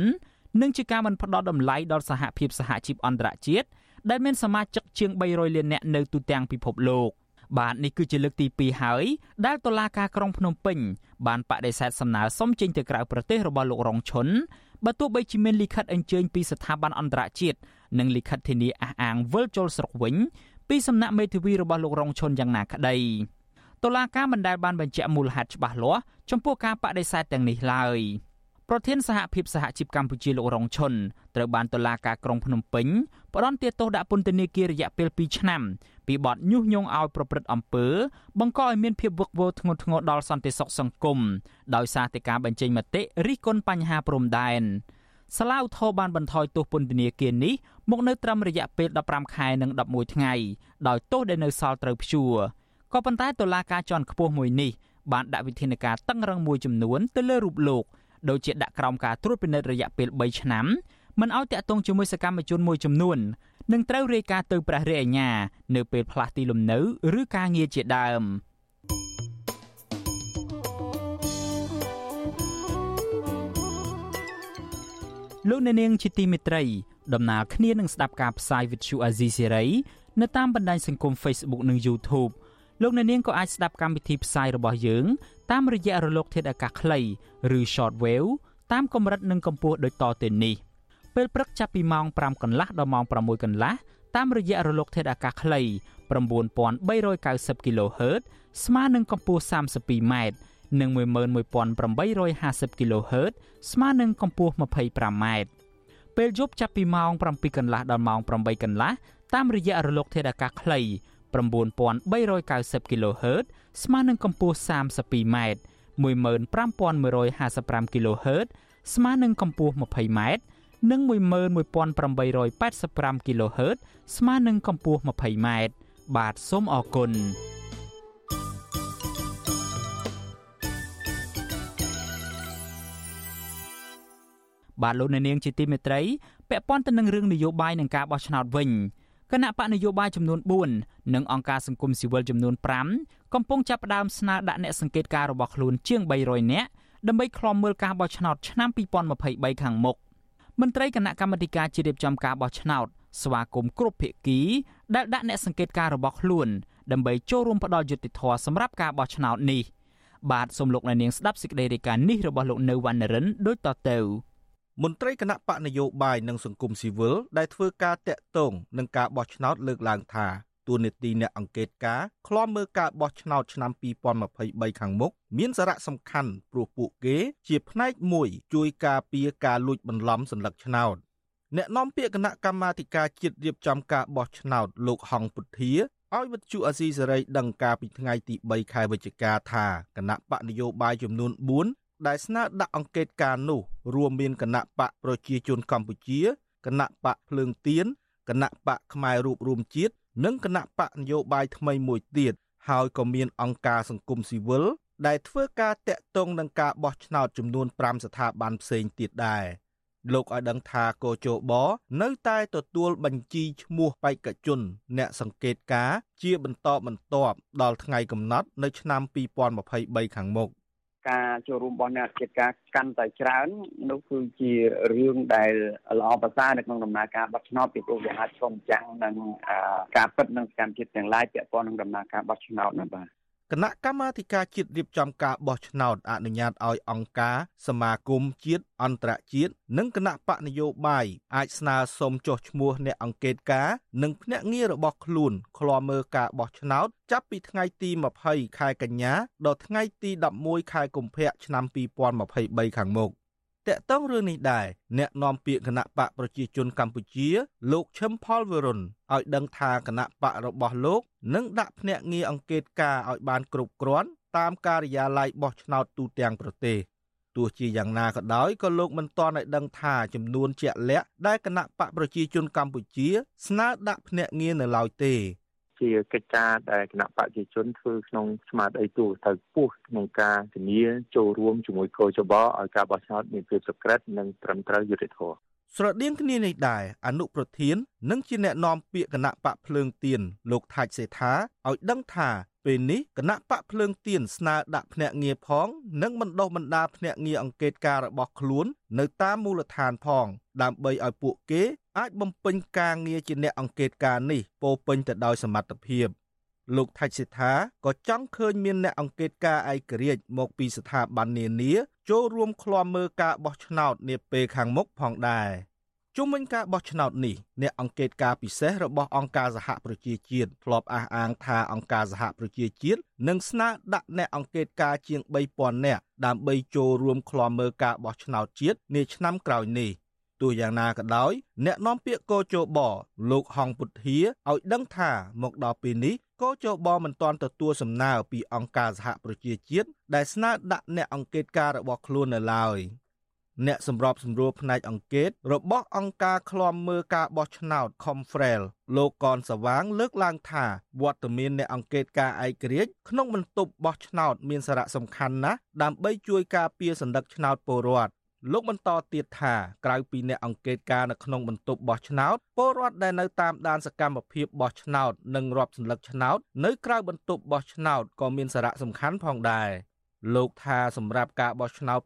និងជាការមិនផ្ដល់តម្លៃដល់សហភាពសហជីពអន្តរជាតិដែលមានសមាជិកជាង300លាននាក់នៅទូទាំងពិភពលោកបាទនេះគឺជាលើកទី2ហើយដែលតុលាការក្រុងភ្នំពេញបានបដិសេធសំណើសុំចេញទៅក្រៅប្រទេសរបស់លោករងឈុនបើទោះបីជាមានលិខិតអញ្ជើញពីស្ថាប័នអន្តរជាតិនិងលិខិតធានាអះអាងវិលចូលស្រុកវិញពីសំណាក់មេធាវីរបស់លោករងឈុនយ៉ាងណាក្តី តុលាការមិនដែលបានបញ្ជាក់មូលហេតុច្បាស់លាស់ចំពោះការបដិសេធទាំងនេះឡើយប្រធានសហភាពសហជីពកម្ពុជាលោករងឈុនត្រូវបានតុលាការក្រុងភ្នំពេញផ្ដន្ទាទោសដាក់ពន្ធនាគាររយៈពេល2ឆ្នាំពីបទញុះញង់ឲ្យប្រព្រឹត្តអំពើបង្កឲ្យមានភាពវឹកវរធ្ងន់ធ្ងរដល់សន្តិសុខសង្គមដោយសារតែការបញ្ចេញមតិរិះគន់បញ្ហាព្រំដែនសាឡាវថោបានបន្ថយទោសពន្ធនាគារនេះមកនៅត្រឹមរយៈពេល15ខែនិង11ថ្ងៃដោយទោសដែលនៅសល់ត្រូវព្យួរ ក៏ប៉ុន្តែតុលាការជាន់ខ្ពស់មួយនេះបានដាក់វិធានការតឹងរឹងមួយចំនួនទៅលើរូបលោកដូចជាដាក់ក្រោមការត្រួតពិនិត្យរយៈពេល3ឆ្នាំមិនឲ្យតាក់ទងជាមួយសកម្មជនមួយចំនួននឹងត្រូវរាយការណ៍ទៅព្រះរាជអាជ្ញានៅពេលផ្លាស់ទីលំនៅឬការងារជាដើមលោកអ្នកនាងជាទីមេត្រីដំណើរគ្នានឹងស្ដាប់ការផ្សាយវិទ្យុអាស៊ីសេរីនៅតាមបណ្ដាញសង្គម Facebook និង YouTube លោកអ្នកនាងក៏អាចស្ដាប់កម្មវិធីផ្សាយរបស់យើង តាមរយៈរលក ធាតុអាកាសខ្លីឬ Shortwave តាមកម្រិតនិងកម្ពស់ដូចតទៅនេះពេលព្រឹកចាប់ពីម៉ោង5កន្លះដល់ម៉ោង6កន្លះតាមរយៈរលកធាតុអាកាសខ្លី9390 kHz ស្មើនឹងកម្ពស់ 32m និង11850 kHz ស្មើនឹងកម្ពស់ 25m ពេលយប់ចាប់ពីម៉ោង7កន្លះដល់ម៉ោង8កន្លះតាមរយៈរលកធាតុអាកាសខ្លី 9390 kHz ស្មើនឹងកម្ពស់ 32m 15155 kHz ស្មើនឹងកម្ពស់ 20m និង11885 kHz ស្មើនឹងកម្ពស់ 20m បាទសូមអរគុណបាទលោកអ្នកនាងជាទីមេត្រីពាក់ព័ន្ធទៅនឹងរឿងនយោបាយនិងការបោះឆ្នោតវិញ គណៈបកនយោបាយចំនួន4និងអង្គការសង្គមស៊ីវិលចំនួន5កំពុងចាប់ផ្ដើមស្នើដាក់អ្នកសង្កេតការរបស់ខ្លួនជាង300នាក់ដើម្បីឃ្លាំមើលការបោះឆ្នោតឆ្នាំ2023ខាងមុខមន្ត្រីគណៈកម្មាធិការជាតិរៀបចំការបោះឆ្នោតស្វាគមន៍គ្រប់ភាគីដែលដាក់អ្នកសង្កេតការរបស់ខ្លួនដើម្បីចូលរួមផ្ដល់យុត្តិធម៌សម្រាប់ការបោះឆ្នោតនេះបាទសូមលោកអ្នកនាងស្ដាប់សេចក្តីរាយការណ៍នេះរបស់លោកនៅវណ្ណរិនដូចតទៅ មន្ត្រីគណៈបកនយោបាយនិងសង្គមស៊ីវិលដែលធ្វើការតាក់ទងនឹងការបោះឆ្នោតលើកឡើងថាទួលនីតិអ្នកអង្កេតការឃ្លាំមើលការបោះឆ្នោតឆ្នាំ2023ខាងមុខមានសារៈសំខាន់ព្រោះពួកគេជាផ្នែកមួយជួយការពារការលួចបន្លំសัญลักษณ์ឆ្នោតអ្នកនាំពាក្យគណៈកម្មាធិការជាតិរៀបចំការបោះឆ្នោតលោកហងពុទ្ធាឲ្យវិទ្យុអាស៊ីសេរីដឹងការពីថ្ងៃទី3ខែវិច្ឆិកាថាគណៈបកនយោបាយចំនួន4 ដែលស្នើដាក់អង្កេតការនោះរួមមានគណៈបកប្រជាជនកម្ពុជាគណៈបកភ្លើងទៀនគណៈបកផ្នែករូបរួមជាតិនិងគណៈបកនយោបាយថ្មីមួយទៀតហើយក៏មានអង្គការសង្គមស៊ីវិលដែលធ្វើការតាក់ទងនឹងការបោះឆ្នោតចំនួន5ស្ថាប័នផ្សេងទៀតដែរលោកឲ្យដឹងថាកោជបនៅតែទទួលបញ្ជីឈ្មោះបេក្ខជន អ្នកសង្កេតការជាបន្តបន្ទាប់ដល់ថ្ងៃកំណត់នៅឆ្នាំ2023ខាងមុខ ការចូលរួមរបស់អ្នកកិច្ចការកាន់តែច្រើននោះគឺជារឿងដែលល្អប្រសើរនៅក្នុងដំណើរការបោះឆ្នោតពីព្រោះវាអាចឆ្លងចាំងនឹងការពិតនិងសកម្មភាពទាំងឡាយពាក់ព័ន្ធនឹងដំណើរការបោះឆ្នោតនោះបាទ គណៈកម្មាធិការជាតិរៀបចំការបោះឆ្នោតអនុញ្ញាតឲ្យអង្គការសមាគមជាតិអន្តរជាតិនិងគណៈបកនយោបាយអាចស្នើសុំចុះឈ្មោះអ្នកអង្កេតការនិងភ្នាក់ងាររបស់ខ្លួនឃ្លាំមើលការបោះឆ្នោតចាប់ពីថ្ងៃទី20ខែកញ្ញាដល់ថ្ងៃទី11ខែកុម្ភៈឆ្នាំ2023ខាងមុខ តកតងរឿងនេះដែរអ្នកនាំពាក្យគណៈបកប្រជាជនកម្ពុជា លោកឈឹមផលវរុនឲ្យដឹងថាគណៈបករបស់លោកនឹងដាក់ភ្នាក់ងារអង្កេតការឲ្យបានគ្រប់គ្រាន់តាមការិយាល័យបោះឆ្នោតទូទាំងប្រទេសទោះជាយ៉ាងណាក៏ដោយក៏លោកមិនទាន់ឲ្យដឹងថាចំនួនជាក់លាក់ដែលគណៈបកប្រជាជនកម្ពុជា ស្នើដាក់ភ្នាក់ងារនៅឡើយទេ ជាកិច្ចការដែលគណៈបព្វជិជនធ្វើក្នុងស្មារតីទូទៅពោះក្នុងការធានាចូលរួមជាមួយកោចបឲ្យការបោះឆ្នោតមានភាពសុក្រិតនិងត្រឹមត្រូវយុត្តិធម៌ស្រដៀងគ្នានេះដែរអនុប្រធាននិងជាអ្នកនាំពាក្យគណៈបកភ្លើងទៀនលោកថាច់សេថាឲ្យដឹងថាពេលនេះគណៈបកភ្លើងទៀនស្នើដាក់ភ្នាក់ងារផង និងបណ្ដុះបណ្ដាលភ្នាក់ងារអង្កេតការរបស់ខ្លួន នៅតាមមូលដ្ឋានផង ដើម្បីឲ្យពួកគេ អាចបំពេញការងារជាអ្នកអង្កេតការនេះពោពេញទៅដោយសមត្ថភាពលោកថាច់សិដ្ឋាក៏ចង់ឃើញមានអ្នកអង្កេតការឯករាជ្យមកពីស្ថាប័ននានា ចូលរួមឃ្លាំមើលការបោះឆ្នោតនាពេលខាងមុខផងដែរជុំវិញការបោះឆ្នោតនេះអ្នកអង្កេតការពិសេសរបស់អង្គការសហប្រជាជាតិធ្លាប់អះអាងថាអង្គការសហប្រជាជាតិនឹងស្នើដាក់អ្នកអង្កេតការជាង3000នាក់ដើម្បីចូលរួមឃ្លាំមើលការបោះឆ្នោតជាតិនាឆ្នាំក្រោយនេះ ទោះយ៉ាងណាក៏ដោយអ្នកនាំពាក្យកោជបលោកហងពុទ្ធាឲ្យដឹងថាមកដល់ពេលនេះកោជបមិនទាន់ទទួលសំណើពីអង្គការសហប្រជាជាតិដែលស្នើដាក់អ្នកអង្កេតការរបស់ខ្លួននៅឡើយអ្នកសម្របសម្រួលផ្នែកអង្កេតរបស់អង្គការឃ្លាំមើលការបោះឆ្នោត Confrel លោកកនសវាង លើកឡើងថាវត្តមានអ្នកអង្កេតការឯករាជ្យក្នុងបន្ទប់បោះឆ្នោត មានសារៈសំខាន់ណាស់ដើម្បីជួយការពារសន្តិភាពឆ្នោតពលរដ្ឋ លោកបន្តទៀតថាក្រៅពីអ្នកអង្កេតការនៅក្នុងបន្ទប់បោះឆ្នោតពលរដ្ឋដែលនៅតាមដានសកម្មភាពបោះឆ្នោតនិងរាប់សន្លឹកឆ្នោតនៅក្រៅបន្ទប់បោះឆ្នោតក៏មានសារៈសំខាន់ផងដែរលោកថាសម្រាប់ការបោះឆ្នោត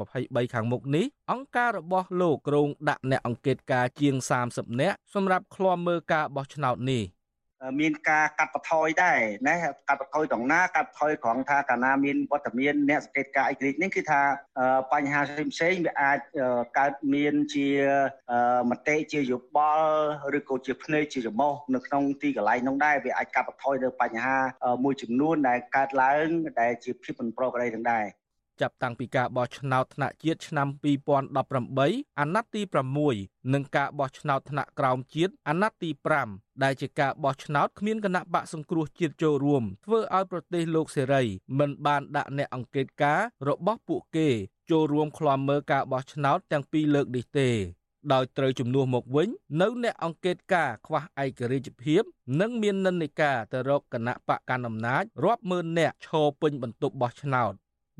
2023ខាងមុខនេះអង្គការរបស់លោកក្រុងដាក់អ្នកអង្កេតការជាង30នាក់សម្រាប់ឃ្លាំមើលការបោះឆ្នោតនេះ។ មានការកាត់បន្ថយដែរណាកាត់បន្ថយត្រង់ណាកាត់បន្ថយត្រង់ថាកាលណាមានវត្តមានអ្នកសង្កេតការអេក្រិចនេះគឺថាបញ្ហាផ្សេងផ្សេងវាអាចកើតមានជាមតិជាយោបល់ឬក៏ជាភ្នែកជាច្រមុះនៅក្នុងទីកន្លែងនោះដែរវាអាចកាត់បន្ថយនៅបញ្ហាមួយចំនួនដែលកើតឡើងដែលជាភាពមិនប្រក្រតីទាំងដែរ ចាប់តាំងពីការបោះឆ្នោតថ្នាក់ជាតិឆ្នាំ2018អាណត្តិទី6និងការបោះឆ្នោតថ្នាក់ក្រោមជាតិអាណត្តិទី5ដែលជាការបោះឆ្នោតគ្មានគណៈបកសង្គ្រោះជាតិចូលរួមធ្វើឲ្យប្រទេសលោកសេរីមិនបានដាក់អ្នកអង្កេតការរបស់ពួកគេចូលរួមឃ្លាំមើលការបោះឆ្នោតទាំងពីរលើកនេះទេដោយត្រូវជំនួសមកវិញនៅអ្នកអង្កេតការខ្វះឯករាជ្យភាព និងមាននិន្នាការទៅរកគណៈបកកណ្ដាលអំណាចរាប់ម៉ឺននាក់ឈរពេញបន្ទប់បោះឆ្នោត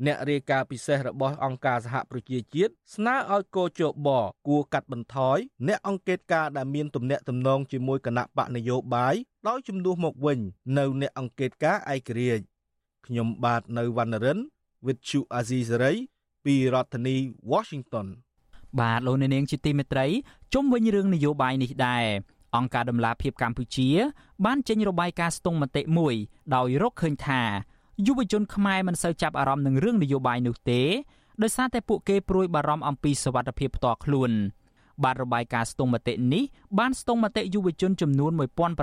អ្នករាយការណ៍ពិសេសរបស់អង្គការសហប្រជាជាតិស្នើឲ្យកោជបគួរកាត់បន្ថយអ្នកអង្កេតការដែលមានទំនាក់ទំនងជាមួយគណៈបកនយោបាយដោយជំនួសមកវិញនៅអ្នកអង្កេតការឯករាជ្យខ្ញុំបាទនៅវណ្ណរិន with Chu Azizari ពីរដ្ឋធានី Washington បាទលោកអ្នកនាងជាទីមេត្រីជុំវិញរឿងនយោបាយនេះដែរអង្គការដំឡាភិបកម្ពុជា បានចេញរបាយការណ៍ស្ទង់មតិមួយដោយរកឃើញថា យុវជនខ្មែរមិនសូវចាប់អារម្មណ៍នឹងរឿងនយោបាយនោះទេដោយសារតែពួកគេព្រួយបារម្ភអំពីសវត្ថិភាពផ្ទាល់ខ្លួនបាទរបាយការណ៍ស្ទង់មតិនេះបានស្ទង់មតិយុវជនចំនួន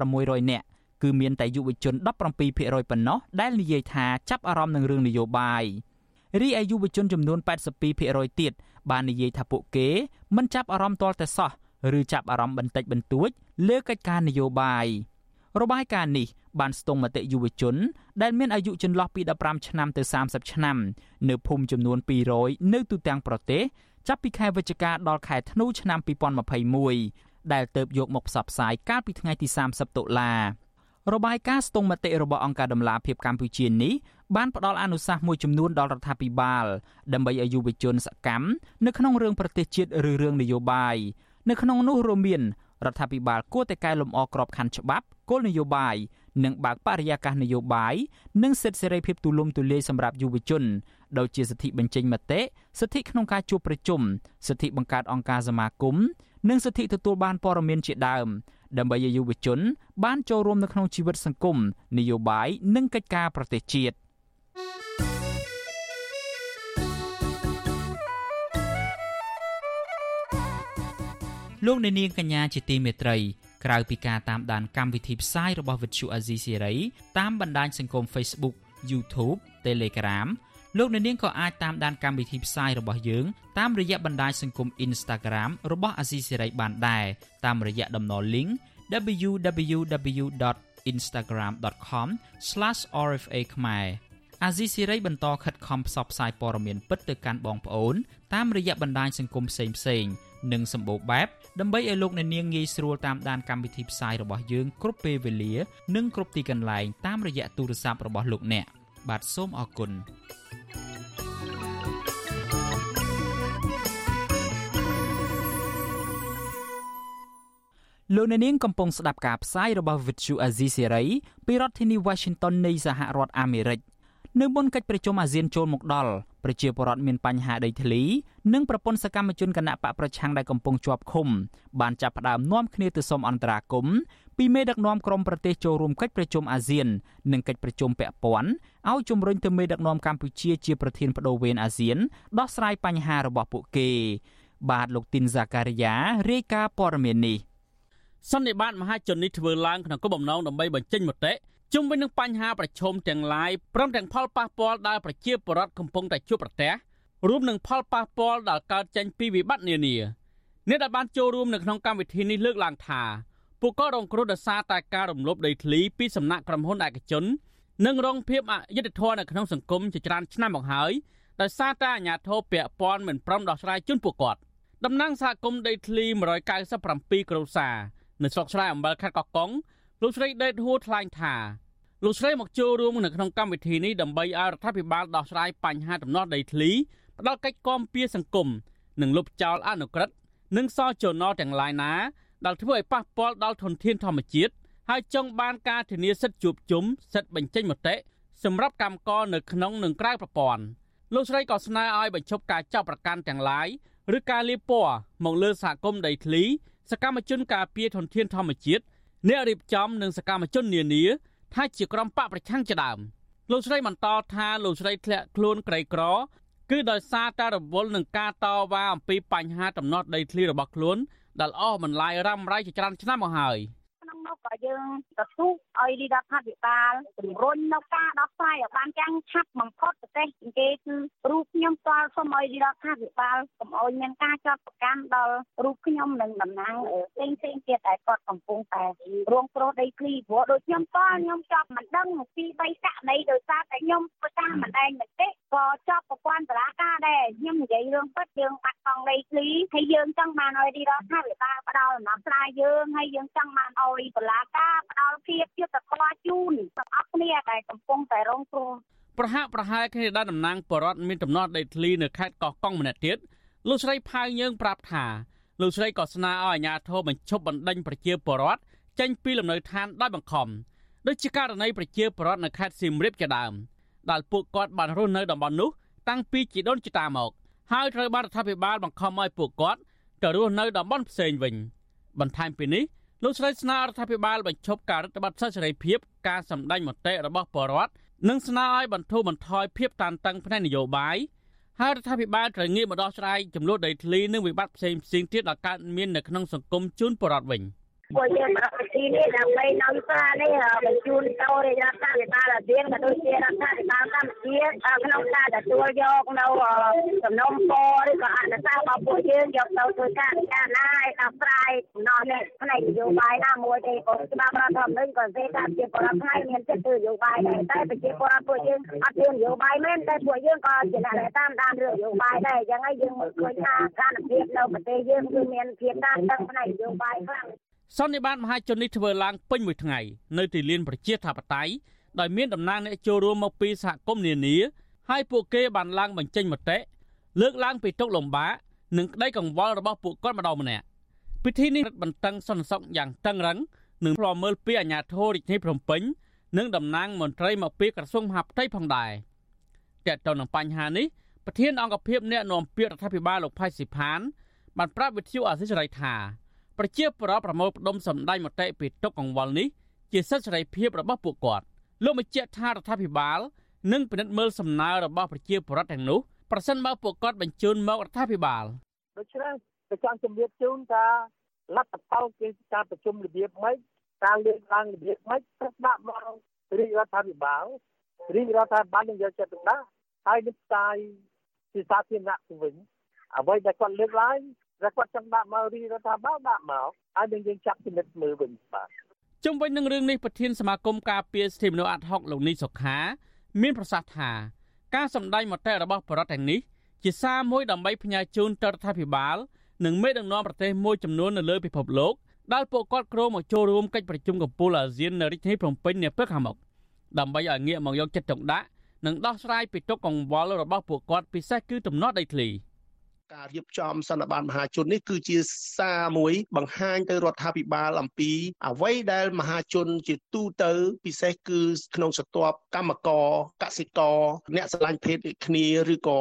1600នាក់គឺមានតែយុវជន17%ប៉ុណ្ណោះដែលនិយាយថាចាប់អារម្មណ៍នឹងរឿងនយោបាយរីឯយុវជនចំនួន82%ទៀតបាននិយាយថាពួកគេមិនចាប់អារម្មណ៍ទាល់តែសោះឬចាប់អារម្មណ៍បន្តិចបន្តួចលើកិច្ចការនយោបាយ របាយការណ៍នេះបានស្ទង់មតិយុវជន ដែលមានអាយុចន្លោះពី15ឆ្នាំទៅ30ឆ្នាំ នៅភូមិចំនួន200នៅទូទាំងប្រទេសចាប់ពីខែវិច្ឆិកាដល់ខែធ្នូឆ្នាំ2021ដែលទៅយកមកផ្សព្វផ្សាយកាលពីថ្ងៃទី30តុលារបាយការណ៍ស្ទង់មតិរបស់អង្គការដំឡាភិបកម្ពុជានេះបានផ្ដល់អនុសាសន៍មួយចំនួនដល់រដ្ឋាភិបាលដើម្បីឲ្យយុវជនសកម្មនៅក្នុងរឿងប្រទេសជាតិឬរឿងនយោបាយនៅក្នុងនោះរួមមាន រដ្ឋាភិបាលគួរតែកែលម្អក្របខ័ណ្ឌច្បាប់គោលនយោបាយនិងបើកបរិយាកាសនយោបាយនិងសិទ្ធិសេរីភាពទូលំទូលាយសម្រាប់យុវជនដោយជាសិទ្ធិបញ្ចេញមតិសិទ្ធិក្នុងការជួបប្រជុំសិទ្ធិបង្កើតអង្គការសមាគមនិងសិទ្ធិទទួលបានព័ត៌មានជាដើមដើម្បីឲ្យយុវជនបានចូលរួមនៅក្នុងជីវិតសង្គមនយោបាយនិងកិច្ចការប្រទេសជាតិ លោកអ្នកនាងកញ្ញាជាទីមេត្រីក្រៅពីការតាមដានកម្មវិធីផ្សាយរបស់ Vuthu Azizi Siri តាមបណ្ដាញសង្គម Facebook YouTube Telegram លោកអ្នកនាងក៏អាចតាមដានកម្មវិធីផ្សាយរបស់យើងតាមរយៈបណ្ដាញសង្គម Instagram របស់ Azizi Siri បានដែរតាមរយៈតំណ link www.instagram.com/rfa ខ្មែរ អាស៊ីសេរីបន្តខិតខំផ្សព្វផ្សាយព័ត៌មានពិតទៅកាន់បងប្អូនតាមរយៈបណ្ដាញសង្គមផ្សេងៗនិងសម្បូរបែបដើម្បីឲ្យលោកអ្នកនាងងាយស្រួលតាមដានកម្មវិធីផ្សាយរបស់យើងគ្រប់ពេលវេលា និងគ្រប់ទីកន្លែងតាមរយៈទូរស័ព្ទរបស់លោកអ្នកបាទសូមអរគុណលោកអ្នកនាងកំពុងស្ដាប់ការផ្សាយរបស់ Vuthu Azizi Serai ពីរដ្ឋធានី Washington នៃសហរដ្ឋអាមេរិក នៅមុនកិច្ចប្រជុំអាស៊ានចូលមកដល់ប្រជាពលរដ្ឋមានបញ្ហាដីធ្លីនិងប្រពន្ធសកម្មជនគណៈបកប្រឆាំងដែលកំពុងជាប់ឃុំបានចាប់ផ្ដើមនាំគ្នាទៅសុំអន្តរាគមន៍ពីមេដឹកនាំក្រុមប្រទេសចូលរួមកិច្ចប្រជុំអាស៊ាននិងកិច្ចប្រជុំពាក់ព័ន្ធឲ្យជំរុញទៅមេដឹកនាំកម្ពុជាជាប្រធានបដូវវេនអាស៊ានដោះស្រាយបញ្ហារបស់ពួកគេ បាទលោកទីនហ្សាការីយ៉ារាយការណ៍ព័ត៌មាននេះសន្និបាតមហាជននេះធ្វើឡើងក្នុងគោលបំណងដើម្បីបញ្ចេញមតិ ជុំវិញនឹងបញ្ហាប្រឈមទាំងឡាយព្រមទាំងផលប៉ះពាល់ដែលប្រជាពលរដ្ឋកំពុងតែជួបប្រទះរួមនឹងផលប៉ះពាល់ដែលកើតចេញពីវិបត្តិនានាអ្នកដែលបានចូលរួមនៅក្នុងកម្មវិធីនេះលើកឡើងថាពួកគាត់រងគ្រោះដោយសារតែការរំលោភដីធ្លីពីសំណាក់ក្រុមហ៊ុនឯកជននិងរងភាពអយុត្តិធម៌នៅក្នុងសង្គមជាច្រើនឆ្នាំមកហើយដោយសារតែអាជ្ញាធរពាក់ព័ន្ធមិនព្រមដោះស្រាយជូនពួកគាត់តំណាងសហគមន៍ដីធ្លី197គ្រួសារនៅស្រុកស្រែអំបិលខេត្តកោះកុង លោកស្រីដេតហួរថ្លែងថាលោកស្រីមកចូលរួមនៅក្នុងកម្មវិធីនេះដើម្បីឲ្យរដ្ឋាភិបាលដោះស្រាយបញ្ហាដំណោះដីធ្លីផ្ដល់កិច្ចគាំពៀសង្គមនិងលុបចោលអនុក្រឹត្យនិងសចំណទាំងឡាយណាដែលធ្វើឲ្យប៉ះពាល់ដល់ធនធានធម្មជាតិហើយចង់បានការធានាសិទ្ធិជួបជុំសិទ្ធិបញ្ចេញមតិសម្រាប់កម្មករនៅក្នុងនិងក្រៅប្រព័ន្ធលោកស្រីក៏ស្នើឲ្យបញ្ឈប់ការចាប់ប្រកាន់ទាំងឡាយឬការលាបពណ៌មកលើសហគមន៍ដីធ្លីសកម្មជនការពារធនធានធម្មជាតិ អ្នករៀបចំនិងសកម្មជននានាថាជាក្រុមបកប្រឆាំងជាដើមលោកស្រីបន្តថាលោកស្រីធ្លាក់ខ្លួនក្រីក្រគឺដោយសារតែរវល់នឹងការតវ៉ាអំពីបញ្ហាដំណោះដីធ្លីរបស់ខ្លួនដែលអស់បន្លាយរ៉ាំរ៉ៃជាច្រើនឆ្នាំមកហើយ។ក្នុងនោះក៏យើងទទូចឲ្យរដ្ឋាភិបាលជំរុញនៅការដោះស្រាយឲ្យបានយ៉ាងឆាប់បំផុតប្រទេសគេគឺរូបខ្ញុំផ្ទាល់សូមឲ្យរដ្ឋាភិបាលកុំឲ្យមានការចាត់ប្រកាន់ដល់រូបខ្ញុំនិងតំណាងផ្សេងផ្សេងទៀតដែលគាត់កំពុងតែរងគ្រោះដីធ្លីព្រោះដូចខ្ញុំផ្ទាល់ខ្ញុំចាប់មិនដឹងពី3ករណីដោយសារតែខ្ញុំប្រចាំមិនដែងមិនទេក៏ចាប់ប្រព័ន្ធតុលាការដែរខ្ញុំនិយាយរឿងពិតយើងបាត់បង់ដីធ្លីហើយយើងចង់បានឲ្យរដ្ឋាភិបាលផ្ដល់ដំណោះស្រាយយើងហើយយើងចង់បានឲ្យតុលាការផ្ដល់ភាពយុត្តិធម៌ជូនទាំងអស់គ្នាដែលកំពុងតែរងគ្រោះប្រហាក់ប្រហែលគ្នាដែលតំណាងបរដ្ឋមានដំណោះដីធ្លីនៅខេត្តកោះកុងម្នាក់ទៀតលោកស្រីផៅយើងប្រាប់ថាលោកស្រីក៏ស្នើឲ្យអាជ្ញាធរបញ្ឈប់បណ្តេញប្រជាពលរដ្ឋចេញពីលំនៅឋានដោយបង្ខំដូចជាករណីប្រជាពលរដ្ឋនៅខេត្តសៀមរាបជាដើមដែលពួកគាត់បានរស់នៅតំបន់នោះតាំងពីជីដូនជីតាមកហើយត្រូវបានរដ្ឋាភិបាលបង្ខំឲ្យពួកគាត់ទៅរស់នៅតំបន់ផ្សេងវិញបន្ថែមពីនេះ លោកស្រីស្នើរដ្ឋាភិបាលបញ្ឈប់ការរដ្ឋបတ်សិទ្ធិសេរីភាពការសម្ដែងមតិរបស់ពលរដ្ឋនិងស្នើឲ្យបន្ធូរបន្ថយភាពតានតឹងផ្នែកនយោបាយហើយរដ្ឋាភិបាលត្រូវងាកមកដោះស្រាយចំនួនដីធ្លីនិងវិបត្តិផ្សេងផ្សេងទៀតដែលកើតមាននៅក្នុងសង្គមជូនពលរដ្ឋវិញ។ពួកយើងប្រក ទីនេះដើម្បីនៅសានេះបញ្ជូនទៅរាជរដ្ឋាភិបាលអាស៊ានក៏ដូចជារដ្ឋាភិបាលកម្ពុជាក្នុងការទទួលយកនៅសំណុំពរឬក៏អនុសាសន៍របស់ពួកយើងយកទៅធ្វើការពិចារណាឲ្យដោះស្រាយដំណោះនេះផ្នែកនយោបាយណាមួយទេក៏ច្បាប់រដ្ឋធម្មនុញ្ញក៏សេថាជាពលរដ្ឋខ្មែរមានសិទ្ធិនយោបាយដែរតែប្រជាពលរដ្ឋពួកយើងអត់មាននយោបាយមែនតែពួកយើងក៏ជាអ្នកដែលតាមដានរឿងនយោបាយដែរអញ្ចឹងហើយយើងមើលឃើញថាស្ថានភាពនៅប្រទេសយើងគឺមានភាពតានតឹងផ្នែកនយោបាយខ្លាំង សន្និបាតមហាជននេះធ្វើឡើងពេញមួយថ្ងៃនៅទីលានប្រជាធិបតេយ្យដោយមានតំណាងអ្នកចូលរួមមកពីសហគមន៍នានាហើយពួកគេបានឡើងបញ្ចេញមតិលើកឡើងពីទុកលំបាកនិងក្តីកង្វល់របស់ពួកគាត់ម្ដងម្នាក់ពិធីនេះរឹតបន្តឹងសន្តិសុខយ៉ាងតឹងរឹងនិងផ្លោមើលពីអាជ្ញាធររាជធានីភ្នំពេញនិងតំណាងមន្ត្រីមកពីក្រសួងមហាផ្ទៃផងដែរតើតើនឹងបញ្ហានេះប្រធានអង្គភិបអ្នកនាំពាក្យរដ្ឋាភិបាលលោកផៃស៊ីផានបានប្រាប់វិទ្យុអាស៊ីសេរីថា ប្រជាពលរដ្ឋប្រមូលផ្ដុំសម្ដែងមតិពីទុកកង្វល់នេះជាសិទ្ធិសេរីភាពរបស់ពួកគាត់លោកបញ្ជាក់ថារដ្ឋាភិបាលនឹងពិនិត្យមើលសំណើរបស់ប្រជាពលរដ្ឋទាំងនោះប្រសិនបើពួកគាត់បញ្ជូនមករដ្ឋាភិបាលដូច្នេះ tôi ចង់ជម្រាបជូនថាលទ្ធផលគឺការប្រជុំរបៀបម៉េចការលើកឡើងរបៀបម៉េចត្រូវដាក់មករាជរដ្ឋាភិបាលរាជរដ្ឋាភិបាលនឹងយកចិត្តទុកដាក់ហើយនឹងផ្សាយជាសាធារណៈទៅវិញអ្វីដែលគាត់លើកឡើង តែគាត់ចង់ដាក់មករីរដ្ឋាភិបាលដាក់មកហើយនឹងយើងចាប់ពិនិត្យមើលវិញបាទជុំវិញនឹងរឿងនេះប្រធានសមាគមការពារសិទ្ធិមនុស្សអាត់ហុកលោកនីសុខា មានប្រសាសន៍ថាការសម្ដែងមតិរបស់បរដ្ឋទាំងនេះជាសារមួយដើម្បីផ្ញើជូនទៅរដ្ឋាភិបាលនិងមេដឹកនាំប្រទេសមួយចំនួននៅលើពិភពលោកដែលពួកគាត់គ្រោងមកចូលរួមកិច្ចប្រជុំកំពូលអាស៊ាននៅរាជធានីភ្នំពេញនាពេលខាងមុខដើម្បីឲ្យងាកមកយកចិត្តទុកដាក់និងដោះស្រាយពីទុកកង្វល់របស់ពួកគាត់ពិសេសគឺទំនាស់ដីធ្លី។ ការរៀបចំសន្និបាតមហាជននេះគឺជាសារមួយបង្ហាញទៅរដ្ឋាភិបាលអំពីអ្វីដែលមហាជនជាទូទៅពិសេសគឺក្នុងស្ទាប់កម្មករកសិករអ្នកស្រឡាញ់ភេទដូចគ្នាឬក៏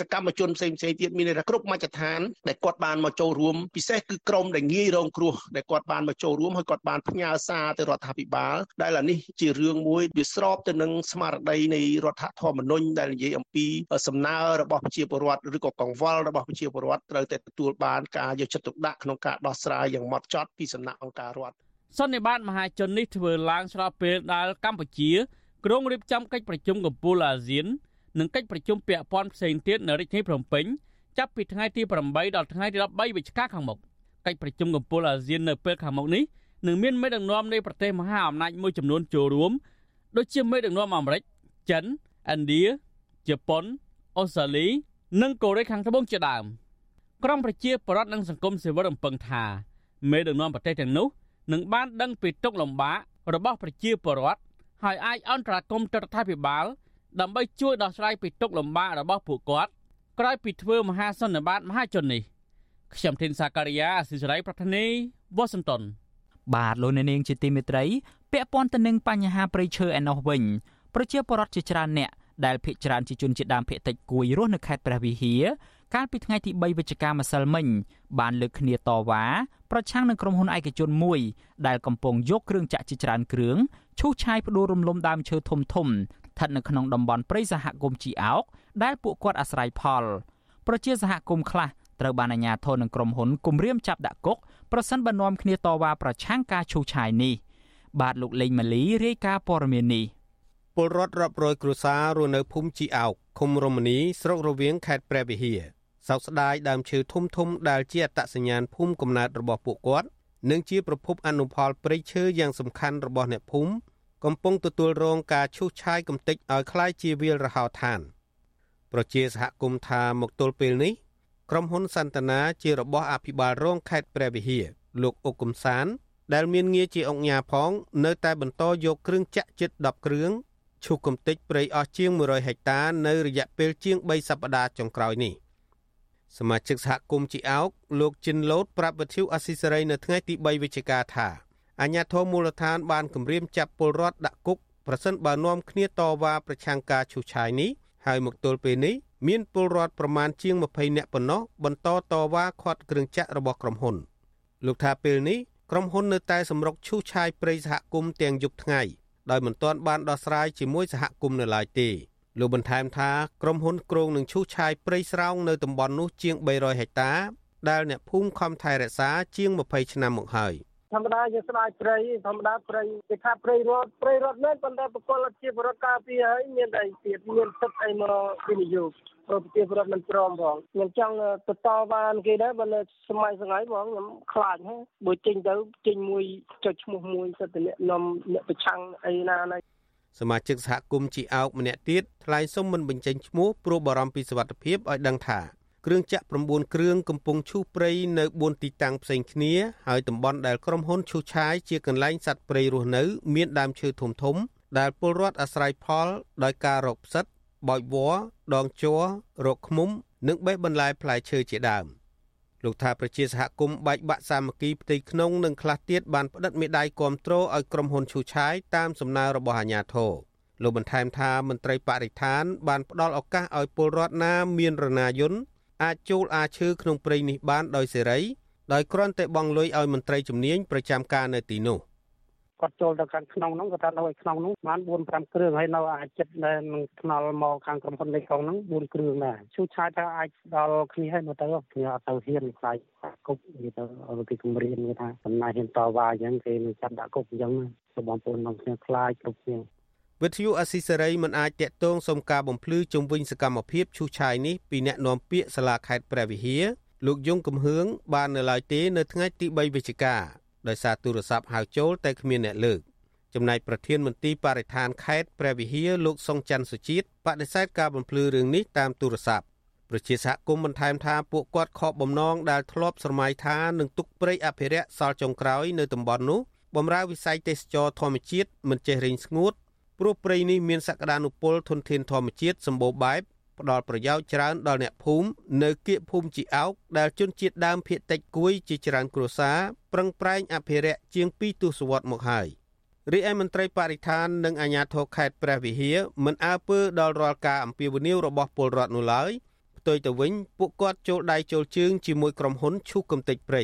សកម្មជនផ្សេងផ្សេងទៀតមានន័យថាគ្រប់មជ្ឈដ្ឋានដែលគាត់បានមកចូលរួមពិសេសគឺក្រមដែលងាយរងគ្រោះដែលគាត់បានមកចូលរួមហើយគាត់បានផ្ញើសារទៅរដ្ឋាភិបាលដែលអានេះជារឿងមួយវាស្របទៅនឹងស្មារតីនៃរដ្ឋធម្មនុញ្ញដែលនិយាយអំពីសំណើរបស់ប្រជាពលរដ្ឋឬក៏កង្វល់របស់ប្រជាពលរដ្ឋត្រូវតែទទួលបានការយកចិត្តទុកដាក់ក្នុងការដោះស្រាយយ៉ាងម៉ត់ចត់ពីសំណាក់អង្គការរដ្ឋសន្និបាតមហាជននេះធ្វើឡើងស្របពេលដែលកម្ពុជាក្រុងរៀបចំកិច្ចប្រជុំកំពូលអាស៊ាននិងកិច្ចប្រជុំពាក់ព័ន្ធផ្សេងទៀតនៅរាជធានីភ្នំពេញចាប់ពីថ្ងៃទី8ដល់ថ្ងៃទី13វិច្ឆិកាខាងមុខកិច្ចប្រជុំកំពូលអាស៊ាននៅពេលខាងមុខនេះនឹងមានមេដឹកនាំនៃប្រទេសមហាអំណាចមួយចំនួនចូលរួមដូចជាមេដឹកនាំអាមេរិកចិនឥណ្ឌាជប៉ុនអូស្ត្រាលី និងកូរ៉េខាងត្បូងជាដើមក្រមប្រជាពលរដ្ឋនិងសង្គមស៊ីវិលរំពឹងថាមេដឹកនាំប្រទេសទាំងនោះនឹងបានដឹងពីទុកលំបាករបស់ប្រជាពលរដ្ឋហើយអាចអន្តរាគមន៍ទៅរដ្ឋាភិបាលដើម្បីជួយដោះស្រាយពីទុកលំបាករបស់ពួកគាត់ក្រោយពីធ្វើមហាសន្និបាតមហាជននេះខ្ញុំធីនសាការីយ៉ាអសិសរីប្រធានីវ៉ាស៊ីនតោនបាទលោកអ្នកនាងជាទីមេត្រីពាក់ព័ន្ធទៅនឹងបញ្ហាប្រៃឈើឯណោះវិញប្រជាពលរដ្ឋជាច្រើនអ្នក ដែលភ ieck ច្រើនជាជនជាតិដើមភ ieck តិចគួយរស់នៅខេត្តព្រះវិហារកាលពីថ្ងៃទី3វិច្ឆិកាម្សិលមិញបានលើកគ្នាតវ៉ាប្រឆាំងនឹងក្រុមហ៊ុនឯកជនមួយដែលកំពុងយកគ្រឿងចាក់ជាច្រើនគ្រឿងឈូសឆាយផ្ដួលរំលំដើមឈើធំធំស្ថិតនៅក្នុងតំបន់ព្រៃសហគមន៍ជីអោកដែលពួកគាត់អាស្រ័យផលប្រជាសហគមន៍ខ្លះត្រូវបានអាជ្ញាធរនិងក្រុមហ៊ុនគំរាមចាប់ដាក់គុកប្រសិនបើនាំគ្នាតវ៉ាប្រឆាំងការឈូសឆាយនេះបាទលោកលេងម៉ាលីរាយការណ៍ព័ត៌មាននេះ ពលរដ្ឋរាប់រយគ្រួសាររស់នៅភូមិជីអោកឃុំរមនីស្រុករវៀងខេត្តព្រះវិហារសោកស្ដាយដើមឈើធំធំដែលជាអត្តសញ្ញាណភូមិកំណើតរបស់ពួកគាត់និងជាប្រភពអនុផលព្រៃឈើយ៉ាងសំខាន់របស់អ្នកភូមិកំពុងទទួលរងការឈូសឆាយកំទេចឲ្យคล้ายជាវាលរហោឋាន ប្រជាសហគមន៍ថាមកទល់ពេលនេះក្រុមហ៊ុនសន្តានាជារបស់អភិបាលរងខេត្តព្រះវិហារលោកអុកកំសានដែលមានងារជាអង្គញាផង នៅតែបន្តយកគ្រឿងចាក់ជិត10គ្រឿង ឈូសកំទេចព្រៃអស់ជាង100ហិកតានៅរយៈពេលជាង3សប្តាហ៍ចុងក្រោយនេះសមាជិកសហគមន៍ជីអោកលោកជិនលូតប្រាប់វិទ្យុអស៊ីសេរីនៅថ្ងៃទី3វិច្ឆិកាថាអាញាធរមូលដ្ឋានបានគម្រាមចាប់ពលរដ្ឋដាក់គុកប្រសិនបើនាំគ្នាតវ៉ាប្រឆាំងការឈូសឆាយនេះហើយមកទល់ពេលនេះមានពលរដ្ឋប្រមាណជាង20នាក់ប៉ុណ្ណោះបន្តតវ៉ាខាត់គ្រឿងចាក់របស់ក្រុមហ៊ុន លោកថាពេលនេះក្រុមហ៊ុននៅតែសម្រុកឈូសឆាយព្រៃសហគមន៍ទាំងយប់ថ្ងៃ ដោយមិនទាន់បានដោះស្រាយជាមួយសហគមន៍នៅឡើយទេលោកបន្ថែមថាក្រុមហ៊ុនក្រុងនឹងឈូសឆាយព្រៃស្រោងនៅតំបន់នោះជាង300ហិកតាដែលអ្នកភូមិខំថែរក្សាជាង20ឆ្នាំមកហើយ។ធម្មតាយើងស្ដាយព្រៃធម្មតាព្រៃគេថាព្រៃរត់ព្រៃរត់មែនប៉ុន្តែបកលជាបរដ្ឋការពារហើយមានអីទៀតមានសិទ្ធអីមកវិនិយោគ ប្រជាពលរដ្ឋមិនព្រមផងខ្ញុំចង់ទៅតបានគេដែរបើនៅសម័យសងៃបងខ្ញុំខ្លាចហ្នឹងបើចេញទៅចេញមួយចុចឈ្មោះមួយសិទ្ធិអ្នកនំអ្នកប្រឆាំងអីណាណាសមាជិកសហគមន៍ជីអោកម្នាក់ទៀតថ្លែងសុំមិនបញ្ចេញឈ្មោះព្រោះបារម្ភពីសុវត្ថិភាពឲ្យដឹងថាគ្រឿងចាក់9គ្រឿងកំពុងឈូសព្រៃនៅ4ទីតាំងផ្សេងគ្នាហើយតំបន់ដែលក្រុមហ៊ុនឈូសឆាយជាកន្លែងសត្វព្រៃរស់នៅ មានដើមឈើធំធំដែលពលរដ្ឋអាស្រ័យផលដោយការរកផ្សិត បោចវល្លិដងជ័ររកឃ្មុំ និងបេះបន្លែផ្លែឈើជាដើមលោកថាប្រជាសហគមន៍បែកបាក់សាមគ្គីផ្ទៃក្នុងនិងខ្លះទៀតបានផ្តិតមេដាយគាំទ្រឲ្យក្រុមហ៊ុនឈូឆាយតាមសំណើរបស់អាជ្ញាធរលោកបន្ថែមថាមន្ត្រីបរិស្ថាន បានផ្ដល់ឱកាសឲ្យពលរដ្ឋណាមានរណាយន្តអាចចូលអាឈើក្នុងព្រៃនេះបានដោយសេរីដោយគ្រាន់តែបង់លុយឲ្យមន្ត្រីជំនាញប្រចាំការនៅទីនោះ គាត់ចូលទៅខាងក្នុងហ្នឹងគាត់ថានៅក្នុងហ្នឹងបាន4 5គ្រឿងហើយនៅអាចចិត្តដែលនឹងថ្នល់មកខាងក្រុមហ៊ុនលេខកងហ្នឹង4គ្រឿងដែរជួឆាយថាអាចដល់គ្នាហើយមកទៅគ្នាអត់ទៅហ៊ានខ្លាចគុកនិយាយទៅឲ្យគេគម្រាមគេថាសំណាយហ៊ានតវ៉ាអញ្ចឹងគេនឹងចាប់ដាក់គុកអញ្ចឹងទៅបងប្អូនក្នុងគ្នាខ្លាចគ្រប់គ្នាវិទ្យុអស៊ីសេរីមិនអាចតាក់ទងសុំការបំភ្លឺជុំវិញសកម្មភាពឈូសឆាយនេះពីអ្នកនាំពាក្យសាលាខេត្តព្រះវិហារលោកយងកំហឿងបាននៅឡើយទេនៅថ្ងៃទី3វិច្ឆិកា ដោយសារទូរស័ព្ទហៅចូលតែគ្មានអ្នកលើកចំណែកប្រធានមន្ទីរបរិស្ថានខេត្តព្រះវិហារលោកសុងច័ន្ទសុជាតិបដិសេធការបំភ្លឺរឿងនេះតាមទូរស័ព្ទប្រជាសហគមន៍បន្ថែមថាពួកគាត់ខកបំណងដែលធ្លាប់ស្រមៃថានឹងទុកព្រៃអភិរក្សសល់ចុងក្រោយនៅតំបន់នោះបំរើវិស័យទេសចរធម្មជាតិមិនចេះរីងស្ងួតព្រោះព្រៃនេះមានសក្តានុពលធនធានធម្មជាតិសម្បូរបែប ផ្ដល់ប្រយោជន៍ច្រើនដល់អ្នកភូមិនៅគៀកភូមិជីអោកដែលជនជាតិដើមភាគតិចគួយជាច្រើនគ្រួសារប្រឹងប្រែងអភិរក្សជាង2ទសវត្សរ៍មកហើយរីឯមន្ត្រីបរិស្ថាននិងអាជ្ញាធរខេត្តព្រះវិហារមិនអើពើដល់រាល់ការអំពាវនាវរបស់ពលរដ្ឋនោះឡើយផ្ទុយទៅវិញពួកគាត់ចូលដៃចូលជើងជាមួយក្រុមហ៊ុនឈូសកំទេចព្រៃ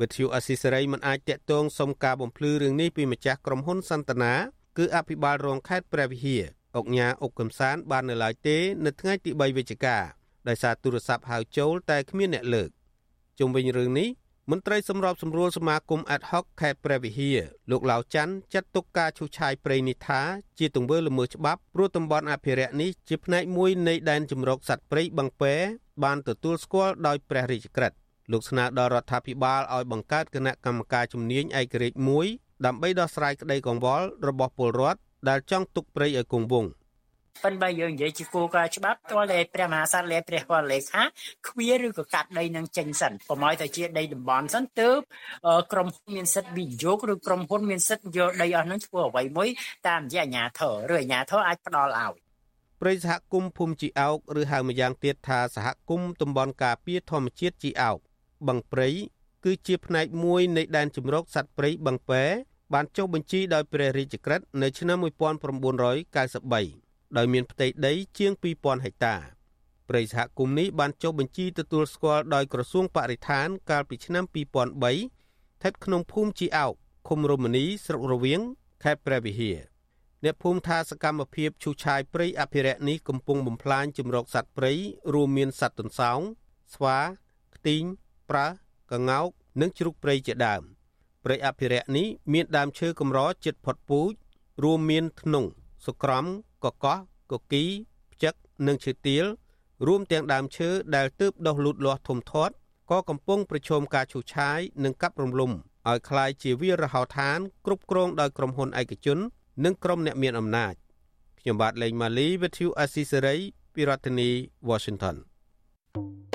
វិទ្យុអស៊ីសេរីមិនអាចតាក់ទងសុំការបំភ្លឺរឿងនេះពីម្ចាស់ក្រុមហ៊ុនសន្តានាគឺអភិបាលរងខេត្តព្រះវិហារ អុកញ៉ាអុកកំសានបាននៅឡើយទេ នៅថ្ងៃទី3វិច្ឆិកាដោយសារទូរស័ព្ទហៅចូលតែគ្មានអ្នកលើកជុំវិញរឿងនេះមន្ត្រីសម្របសម្រួលសមាគម Ad hoc ខេត្តព្រះវិហារលោកឡាវច័ន្ទចាត់ទុកការឈូសឆាយព្រៃនេះថាជាទង្វើល្មើសច្បាប់ព្រោះតំបន់អភិរក្សនេះជាផ្នែកមួយនៃដែនជម្រកសត្វព្រៃបឹងពែបានទទួលស្គាល់ដោយព្រះរាជក្រឹត្យលោកស្នើដល់រដ្ឋាភិបាលឲ្យបង្កើតគណៈកម្មការជំនាញឯករាជ្យមួយដើម្បីដោះស្រាយក្តីកង្វល់របស់ពលរដ្ឋ ដែលចង់ទុកព្រៃឲ្យគង់វង្សប៉ុន្តែយើងនិយាយជាគោលការណ៍ច្បាប់ទាល់តែព្រះមហាក្សត្រលេព្រះវរលេខាគ្វាឬក៏កាត់ដីនឹងចេញសិនកុំឲ្យតែជាដីតំបន់សិនទើបក្រុមហ៊ុនមានសិទ្ធិវិនិយោគឬក្រុមហ៊ុនមានសិទ្ធិយកដីអស់នឹងធ្វើអ្វីមួយតាមរយៈអាជ្ញាធរឬអាជ្ញាធរអាចផ្ដល់ឲ្យព្រៃសហគមន៍ភូមិជីអោកឬហៅម្យ៉ាងទៀតថាសហគមន៍តំបន់ការពារធម្មជាតិជីអោកបឹងព្រៃគឺជាផ្នែកមួយនៃដែនជម្រកសត្វព្រៃបឹងពែ បានចុះបញ្ជីដោយព្រះរាជក្រឹត្យនៅឆ្នាំ1993ដោយមានផ្ទៃដីជាង2000ហិកតាព្រៃសហគមន៍នេះបានចុះបញ្ជីទទួលស្គាល់ដោយក្រសួងបរិស្ថានកាលពីឆ្នាំ2003ស្ថិតក្នុងភូមិជីអោកឃុំរមនីស្រុករវៀងខេត្តព្រះវិហារអ្នកភូមិថាសកម្មភាពឈូសឆាយព្រៃអភិរក្សនេះកំពុងបំផ្លាញជំរកសត្វព្រៃរួមមានសត្វទន្សោងស្វា ខ្ទីងប្រើកង្កោក និងជ្រូកព្រៃជាដើម។ ព្រៃអភិរក្សនេះមានដើមឈើកម្រជិតផុតពូជរួមមានធ្នង់សុក្រំកកោះកគីផ្ចឹកនិងឈើទាលរួមទាំងដើមឈើដែលទើបដុះលូតលាស់ធំធាត់ក៏កំពុងប្រឈមការឈូសឆាយនិងកាប់រំលំឲ្យคล้ายជាវាលរហោឋានគ្រប់គ្រងដោយក្រុមហ៊ុនឯកជន និងក្រុមអ្នកមានអំណាចខ្ញុំបាទលេងម៉ាលី With you Assisary ពីរដ្ឋធានី Washington thank you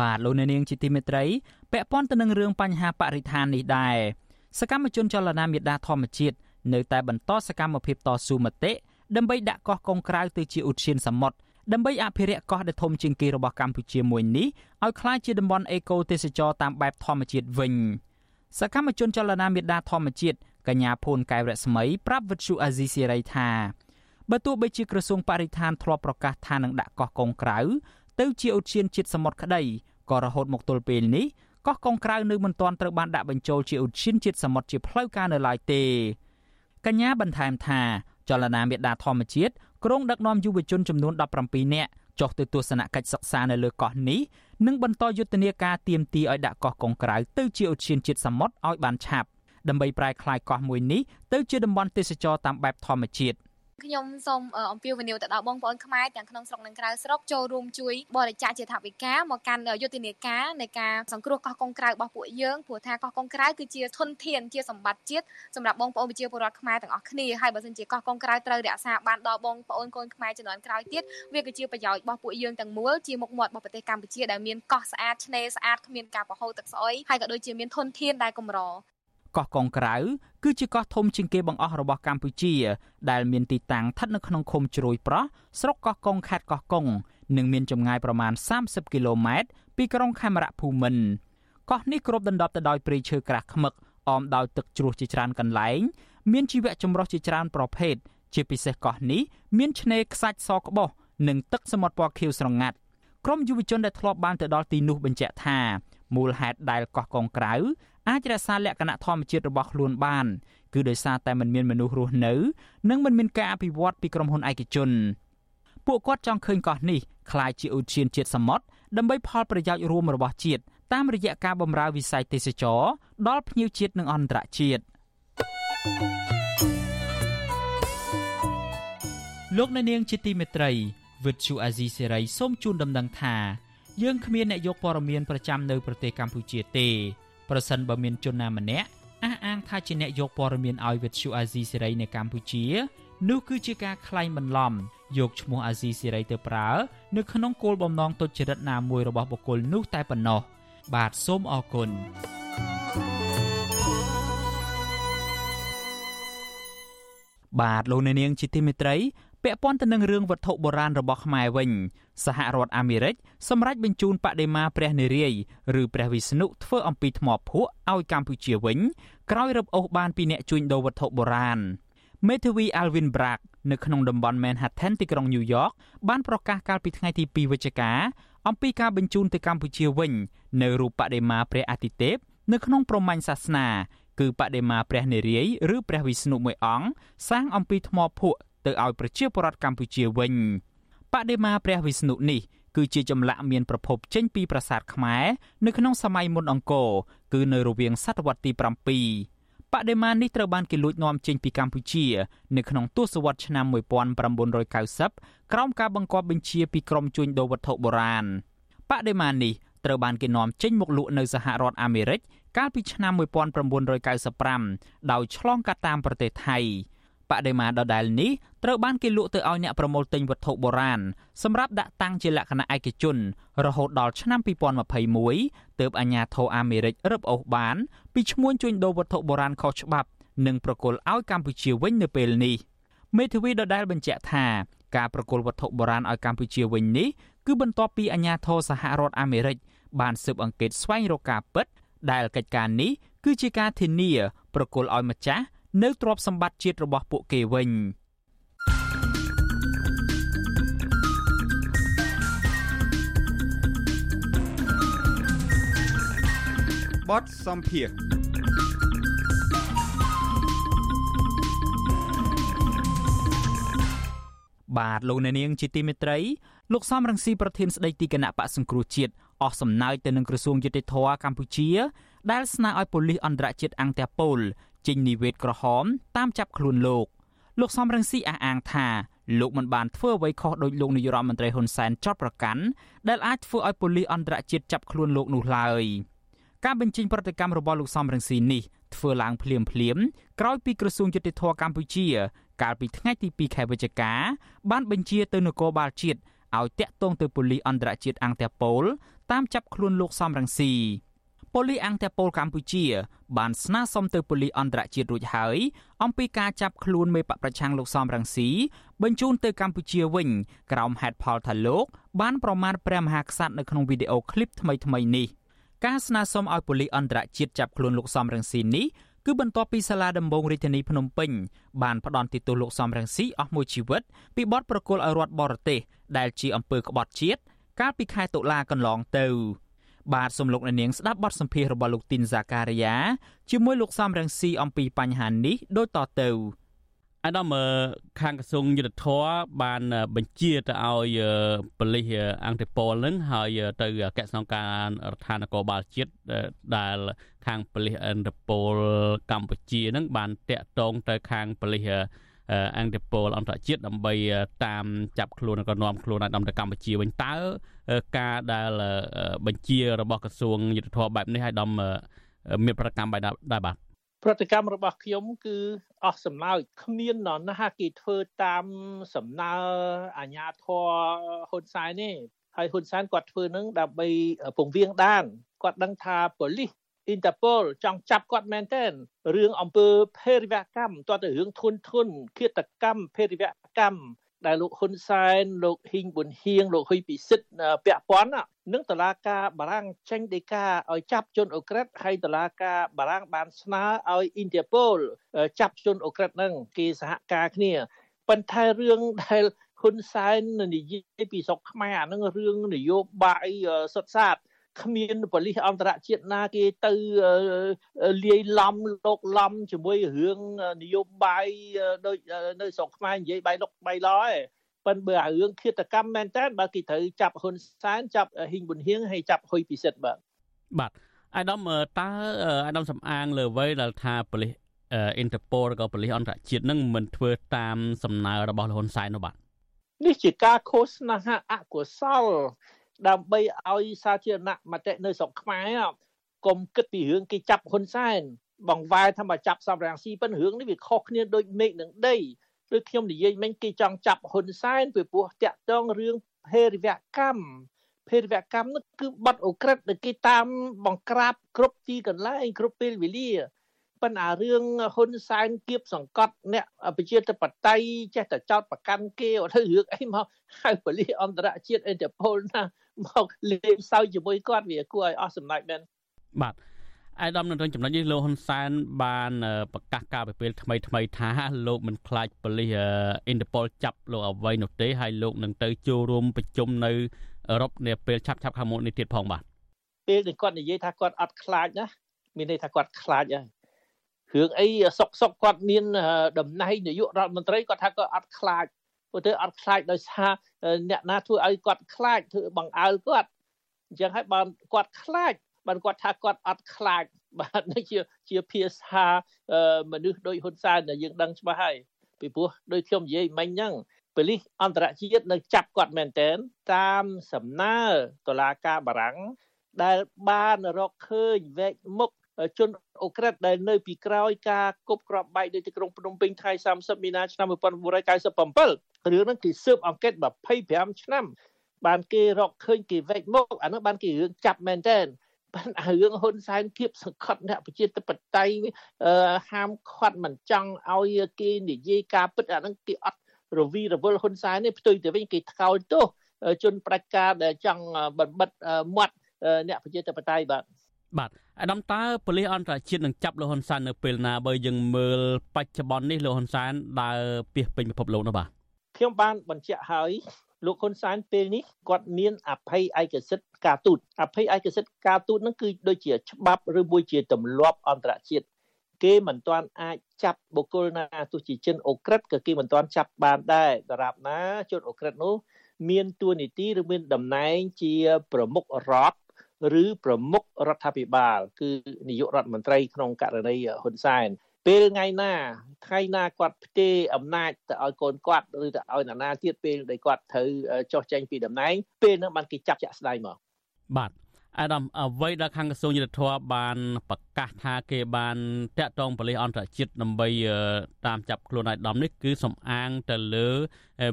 បាទលោកអ្នកនាងជាទីមេត្រីពាក់ព័ន្ធទៅនឹងរឿងបញ្ហាបរិស្ថាននេះដែរសកម្មជនចលនាមេដាធម្មជាតិនៅតែបន្តសកម្មភាពតស៊ូមតិដើម្បីដាក់កោះកុងក្រៅទៅជាឧទ្យានសមុទ្រដើម្បីអភិរក្សកោះដែលធំជាងគេរបស់កម្ពុជាមួយនេះឲ្យក្លាយជាតំបន់អេកូទេសចរតាមបែបធម្មជាតិវិញសកម្មជនចលនាមេដាធម្មជាតិកញ្ញាភូនកែវរស្មីប្រាប់វិទ្យុអាស៊ីសេរីថាបើទោះបីជាក្រសួងបរិស្ថានធ្លាប់ប្រកាសថានឹងដាក់កោះកុងក្រៅ ទៅជាឧទ្យានជាតិសមុទ្រក្តីក៏រហូតមកទល់ពេលនេះកោះកុងក្រៅនៅមិនទាន់ត្រូវបានដាក់បញ្ចូលជាឧទ្យានជាតិសមុទ្រជាផ្លូវការនៅឡើយទេកញ្ញាបន្ថែមថាចលនាមេដាធម្មជាតិក្រុងដឹកនាំយុវជនចំនួន17នាក់ចុះទៅទស្សនកិច្ចសិក្សានៅលើកោះនេះនិងបន្តយុទ្ធនាការទៀមទីឲ្យដាក់កោះកុងក្រៅទៅជាឧទ្យានជាតិសមុទ្រឲ្យបានឆាប់ដើម្បីប្រែក្លាយកោះមួយនេះទៅជាតំបន់ទេសចរតាមបែបធម្មជាតិ។ ខ្ញុំសូមអំពាវនាវទៅដល់បងប្អូនខ្មែរទាំងក្នុងស្រុកនិងក្រៅស្រុកចូលរួមជួយបរិច្ចាគជាថវិកាមកកាន់យុទ្ធនាការនៃការសង្គ្រោះកោះកុងក្រៅរបស់ពួកយើងព្រោះថាកោះកុងក្រៅគឺជាធនធានជាសម្បត្តិជាតិសម្រាប់បងប្អូនប្រជាពលរដ្ឋខ្មែរទាំងអស់គ្នាហើយបើសិនជាកោះកុងក្រៅត្រូវរក្សាបានដល់បងប្អូនកូនខ្មែរជំនាន់ក្រោយទៀតវាគឺជាប្រយោជន៍របស់ពួកយើងទាំងមូលជាមុខមាត់របស់ប្រទេសកម្ពុជាដែលមានកោះស្អាតឆ្នេរស្អាតគ្មានការប្រហូរទឹកស្អុយហើយក៏ដូចជាមានធនធានដែលកម្រកោះកុងក្រៅ គឺជាកោះធំជាងគេបង្អស់របស់កម្ពុជា ដែលមានទីតាំងស្ថិតនៅក្នុងឃុំជ្រោយប្រោះស្រុកកោះកុងខេត្តកោះកុងនិងមានចម្ងាយប្រមាណ30គីឡូម៉ែត្រពីក្រុងខេមរភូមិន្ទកោះនេះគ្របដណ្ដប់ទៅដោយព្រៃឈើក្រាស់ខ្មឹកអមដោយទឹកជ្រោះជាច្រើនកន្លែង មានជីវៈចម្រុះជាច្រើនប្រភេទជាពិសេសកោះនេះមានឆ្នេរខ្សាច់សក្បុសនិងទឹកសមុទ្រពណ៌ខៀវស្រងាត់ក្រុមយុវជនដែលធ្លាប់បានទៅដល់ទីនោះបញ្ជាក់ថាមូលហេតុដែលកោះកុងក្រៅ អាចរក្សាលក្ខណៈធម្មជាតិរបស់ខ្លួនបានគឺដោយសារតែមិនមានមនុស្សរស់នៅ និងមិនមានការអភិវឌ្ឍពីក្រុមហ៊ុនឯកជនពួកគាត់ចង់ឃើញកោះនេះក្លាយជាឧទ្យានជាតិសមុទ្រដើម្បីផលប្រយោជន៍រួមរបស់ជាតិតាមរយៈការបម្រើវិស័យទេសចរដល់ភ្ញៀវជាតិនិងអន្តរជាតិលោកអ្នកនាងជាទីមេត្រីវិទ្យុអាស៊ីសេរីសូមជូនដំណឹងថាយើងគ្មានអ្នកយកព័ត៌មានប្រចាំនៅប្រទេសកម្ពុជាទេ ប្រសិនបើមានជនណាម្នាក់អះអាងថាជាអ្នកយកព័ត៌មានឲ្យវិទ្យុអាស៊ីសេរីនៅកម្ពុជានោះគឺជាការក្លែងបន្លំយកឈ្មោះអាស៊ីសេរីទៅប្រើនៅក្នុងគោលបំណងទុច្ចរិតណាមួយរបស់បុគ្គលនោះតែប៉ុណ្ណោះបាទសូមអរគុណបាទលោកអ្នកនាងជាទីមេត្រី ពាក់ព័ន្ធទៅនឹងរឿងវត្ថុបុរាណរបស់ខ្មែរវិញសហរដ្ឋអាមេរិកសម្រេចបញ្ជូនបដិមាព្រះនារាយណ៍ឬព្រះវិស្ណុធ្វើអំពីថ្មភក់ឲ្យកម្ពុជាវិញក្រោយរឹបអូសបានពីអ្នកជួញដូរវត្ថុបុរាណមេធាវី Alvin Bragg នៅក្នុងតំបន់ Manhattan ទីក្រុង New York បានប្រកាសកាលពីថ្ងៃទី2វិច្ឆិកាអំពីការបញ្ជូនទៅកម្ពុជាវិញនៅរូបបដិមាព្រះអាទិទេពនៅក្នុងព្រហ្មញ្ញសាសនាគឺបដិមាព្រះនារាយណ៍ឬព្រះវិស្ណុមួយអង្គសាងអំពីថ្មភក់ ទៅឲ្យប្រជាពលរដ្ឋកម្ពុជាវិញបដិមាព្រះវិស្ណុនេះគឺជាចម្លាក់មានប្រភពចេញពីប្រាសាទខ្មែរនៅក្នុងសម័យមុនអង្គរគឺនៅរវាងសតវត្សទី7បដិមានេះត្រូវបានគេលួចនាំចេញពីកម្ពុជានៅក្នុងទសវត្សរ៍ឆ្នាំ1990ក្រោមការបង្គាប់បញ្ជាពីក្រមជួញដូរវត្ថុបុរាណបដិមានេះត្រូវបានគេនាំចេញមកលក់នៅសហរដ្ឋអាមេរិកកាលពីឆ្នាំ1995ដោយឆ្លងកាត់តាមប្រទេសថៃ បដិមាដដែលនេះត្រូវបានគេលក់ទៅឲ្យអ្នកប្រមូលទិញវត្ថុបុរាណសម្រាប់ដាក់តាំងជាលក្ខណៈឯកជន រហូតដល់ឆ្នាំ2021ទើបអាជ្ញាធរអាមេរិករឹបអូសបាន ពីឈ្មោះជួញដូរវត្ថុបុរាណខុសច្បាប់ និងប្រគល់ឲ្យកម្ពុជាវិញនៅពេលនេះមេធាវីដដែលបញ្ជាក់ថាការប្រគល់វត្ថុបុរាណឲ្យកម្ពុជាវិញនេះគឺគឺបន្ទាប់ពីអាជ្ញាធរសហរដ្ឋអាមេរិកបានស៊ើបអង្កេតស្វែងរកការពិតដែលកិច្ចការនេះគឺជាការធានាប្រគល់ឲ្យម្ចាស់ នៅទ្រព្យសម្បត្តិជាតិរបស់ពួកគេវិញបទសំភារបាទលោកអ្នកនាងជាទីមេត្រីលោកសំរងស៊ីប្រធានស្ដីទីគណៈបកសង្គ្រោះជាតិអស់សំណើចទៅនឹងក្រសួងយុតិធធកម្ពុជាដែលស្នើឲ្យប៉ូលីសអន្តរជាតិអង្គតាប៉ូល ចេញនិវេតក្រហម តាមចាប់ខ្លួនលោកលោកសំរងស៊ីអះអាងថាលោកមិនបានធ្វើអ្វីខុសដោយលោកនាយរដ្ឋមន្ត្រីហ៊ុនសែនចោទប្រកាន់ដែលអាចធ្វើឲ្យប៉ូលីសអន្តរជាតិចាប់ខ្លួនលោកនោះឡើយការបញ្ចេញប្រតិកម្មរបស់លោកសំរងស៊ីនេះធ្វើឡើងភ្លាមភ្លាមក្រោយពីក្រសួងយុតិធធកម្ពុជា កាលពីថ្ងៃទី2ខែវិច្ឆិកា បានបញ្ជាទៅនគរបាលជាតិឲ្យតាក់ទងទៅប៉ូលីសអន្តរជាតិអង្គតាប៉ូលតាមចាប់ខ្លួនលោកសំរងស៊ី ប៉ូលីសអង្គតាប៉ូលកម្ពុជា បានស្នើសុំទៅប៉ូលីសអន្តរជាតិរួចហើយអំពីការចាប់ខ្លួនមេបកប្រឆាំងលោកសំរងស៊ីបញ្ជូនទៅកម្ពុជាវិញ ក្រោមហេតុផលថាលោក បានប្រមាថព្រះមហាក្សត្រនៅក្នុងវីដេអូឃ្លីបថ្មីៗនេះការស្នើសុំឲ្យប៉ូលីសអន្តរជាតិចាប់ខ្លួនលោកសំរងស៊ីនេះគឺបន្ទាប់ពីសាលាដំបងរាជធានីភ្នំពេញបានផ្ដន់ទោសលោកសំរងស៊ីអស់មួយជីវិតពីបទប្រកុលឲ្យរដ្ឋបរទេសដែលជាអំពើក្បត់ជាតិកាលពីខែតុលាកន្លងទៅ បាទសំលោកអ្នកនាងស្ដាប់បទសម្ភាសន៍របស់លោកទីនហ្សាការីយ៉ាជាមួយលោកសំរងស៊ីអំពីបញ្ហានេះដូចតទៅអាដាមខាងក្រសួងយុទ្ធភ័ពបានបញ្ជាទៅឲ្យប៉ូលីសអង្គតេប៉ូលនឹងហើយទៅអគ្គស្នងការរដ្ឋាភិបាលបាលជាតិដែលខាងប៉ូលីសអង្គតេប៉ូលកម្ពុជានឹងបានតាក់ទងទៅខាងប៉ូលីសអង្គតេប៉ូលអន្តរជាតិដើម្បីតាមចាប់ខ្លួននិងក៏នាំខ្លួនឲ្យដំទៅកម្ពុជាវិញតើ ការដែលបញ្ជារបស់ក្រសួងយុទ្ធភ័ពបែបនេះឲ្យដំមានប្រកម្មបែបដែរបាទប្រតិកម្មរបស់ខ្ញុំគឺអស់សំណើចគ្មាននរណាគេធ្វើតាមសំណើអាញាធរហ៊ុនសែនទេហើយហ៊ុនសែនគាត់ធ្វើនឹងដើម្បីពង្រៀងដានគាត់ដឹងថាប៉ូលីសអ៊ីនតាប៉ូលចង់ចាប់គាត់មែនទែនរឿងអំពើភេរវកម្មតើទៅរឿងធុនធុនឃាតកម្មភេរវកម្ម ដែលលោកហ៊ុនសែនលោកហ៊ីងប៊ុនហៀងលោកហ៊ុយពិសិដ្ឋពាក់ព័ន្ធនឹងតឡាការបារាំងចេញដីកាឲ្យចាប់ជនអូក្រិតហើយតឡាការបារាំងបានស្នើឲ្យអ៊ីនធើប៉ូលចាប់ជនអូក្រិតនឹងគេសហការគ្នាប៉ុន្តែរឿងដែលហ៊ុនសែននិយាយពីស្រុកខ្មែរអានឹងរឿងនយោបាយសុទ្ធសាធ គ្មានប៉ូលីសអន្តរជាតិណាគេទៅលាយឡំលោកឡំជាមួយរឿងនយោបាយដូចនៅស្រុកខ្មែរនិយាយបាយលុកបាយឡឯងប៉ុន្តែបើរឿងឃាតកម្មមែនតើបើគេត្រូវចាប់ហ៊ុនសែនចាប់ហ៊ីងប៊ុនហៀងហើយចាប់ហ៊ុយពិសិដ្ឋបាទបាទអាដាមតើអាដាមសំអាងលើអ្វីដែលថាប៉ូលីសអ៊ីនតឺប៉ូលក៏ប៉ូលីសអន្តរជាតិនឹងមិនធ្វើតាមសំណើរបស់ហ៊ុនសែននោះបាទនេះជាការឃោសនាអកុសល ដើម្បីឲ្យសាធារណមតិនៅស្រុកខ្មែរកុំគិតពីរឿងគេចាប់ហ៊ុនសែនបងវាយថាមកចាប់សំរាំងស៊ីប៉ុន្តែរឿងនេះវាខុសគ្នាដូចមេឃនឹងដីដូចខ្ញុំនិយាយមិញគេចង់ចាប់ហ៊ុនសែនពីព្រោះតាក់ទងរឿងភេរវកម្មភេរវកម្មនោះគឺបាត់អូក្រិតដែលគេតាមបង្ក្រាបគ្រប់ទីកន្លែងគ្រប់ពេលវេលាប៉ុន្តែរឿងហ៊ុនសែនគៀបសង្កត់អ្នកប្រជាធិបតេយ្យចេះតែចោតប្រកាន់គេអត់ទៅរឿងអីមកហៅប៉ូលីសអន្តរជាតិអ៊ីនតឺប៉ូលណា មកលេងសើចជាមួយគាត់វាគួរឲ្យអស់សម្ដេចមែនបាទអាយដាមនៅក្នុងចំណុចនេះលោកហ៊ុនសែនបានប្រកាសការពីពេលថ្មីថ្មីថាលោកមិនខ្លាចប៉ូលីសអ៊ីនតឺប៉ូលចាប់លោកអ្វីនោះទេហើយលោកនឹងទៅចូលរួមប្រជុំនៅអឺរ៉ុបនាពេលឆាប់ឆាប់ខាងមុខនេះទៀតផងបាទពេលដែលគាត់និយាយថាគាត់អត់ខ្លាចណាមានន័យថាគាត់ខ្លាចហើយរឿងអីសុកសុកគាត់មានតំណែងនាយករដ្ឋមន្ត្រីគាត់ថាគាត់អត់ខ្លាច ព្រោះទៅអត់ខ្លាចដោយសារអ្នកណាធ្វើឲ្យគាត់ខ្លាចធ្វើបង្អើលគាត់អញ្ចឹងហើយបើគាត់ខ្លាចបើគាត់ថាគាត់អត់ខ្លាចបាទនេះជាជាភាសាមនុស្សដូចហ៊ុនសែនដែលយើងដឹងច្បាស់ហើយពីព្រោះដូចខ្ញុំនិយាយមិញហ្នឹងប៉ូលីសអន្តរជាតិនៅចាប់គាត់មែនទែនតាមសំណើតុលាការបារាំងដែលបានរកឃើញវែកមុខជនអូក្រិតដែលនៅពីក្រោយការគប់គ្រាប់បែកនៅទីក្រុងភ្នំពេញថ្ងៃ30មីនាឆ្នាំ1997 រឿងហ្នឹងគេស៊ើបអង្កេត25ឆ្នាំ បានគេរកឃើញគេវែកមុខអានោះបានគេរឿងចាប់មែនតើបានរឿងហ៊ុនសែនគៀបសង្កត់អ្នកប្រជាធិបតេយ្យហាមឃាត់មិនចង់ឲ្យគេនិយាយការពិតអាហ្នឹងគេអត់រវីរវល់ហ៊ុនសែននេះផ្ទុយទៅវិញគេថ្កោលទោសជនផ្ដាច់ការដែលចង់បំបិតមាត់អ្នកប្រជាធិបតេយ្យបាទបាទអាដាមតើប៉ូលីសអន្តរជាតិនឹងចាប់លោកហ៊ុនសែននៅពេលណាបើយើងមើលបច្ចុប្បន្ននេះលោកហ៊ុនសែនដើរពីពេញពិភពលោកនោះបាទ ខ្ញុំបានបញ្ជាក់ហើយលោកហ៊ុនសែនពេលនេះគាត់មានអភ័យឯកសិទ្ធិការទូតអភ័យឯកសិទ្ធិការទូតហ្នឹងគឺដូចជាច្បាប់ឬមួយជាទម្លាប់អន្តរជាតិគេមិនទាន់អាចចាប់បុគ្គលណាទោះជាជនអូក្រិតក៏គេមិនទាន់ចាប់បានដែរដរាបណាជនអូក្រិតនោះមានតួនាទីឬមានតំណែងជាប្រមុខរដ្ឋឬប្រមុខរដ្ឋាភិបាល គឺនាយករដ្ឋមន្ត្រីក្នុងករណីហ៊ុនសែន ពេលថ្ងៃណាថ្ងៃណាគាត់ផ្ទេរអំណាចទៅឲ្យកូនគាត់ឬទៅឲ្យនរណាទៀតពេលដែលគាត់ត្រូវចោះចេញពីតំណែងពេលហ្នឹងបានគេចាប់ចាក់ស្ដាយមកបាទអាដាមអ្វីដែលខាងក្រសួងយុទ្ធភ័ពបានប្រកាសថាគេបានតាក់ទងប៉ូលីសអន្តរជាតិដើម្បីតាមចាប់ខ្លួនអាយដាមនេះគឺសំអាងទៅលើ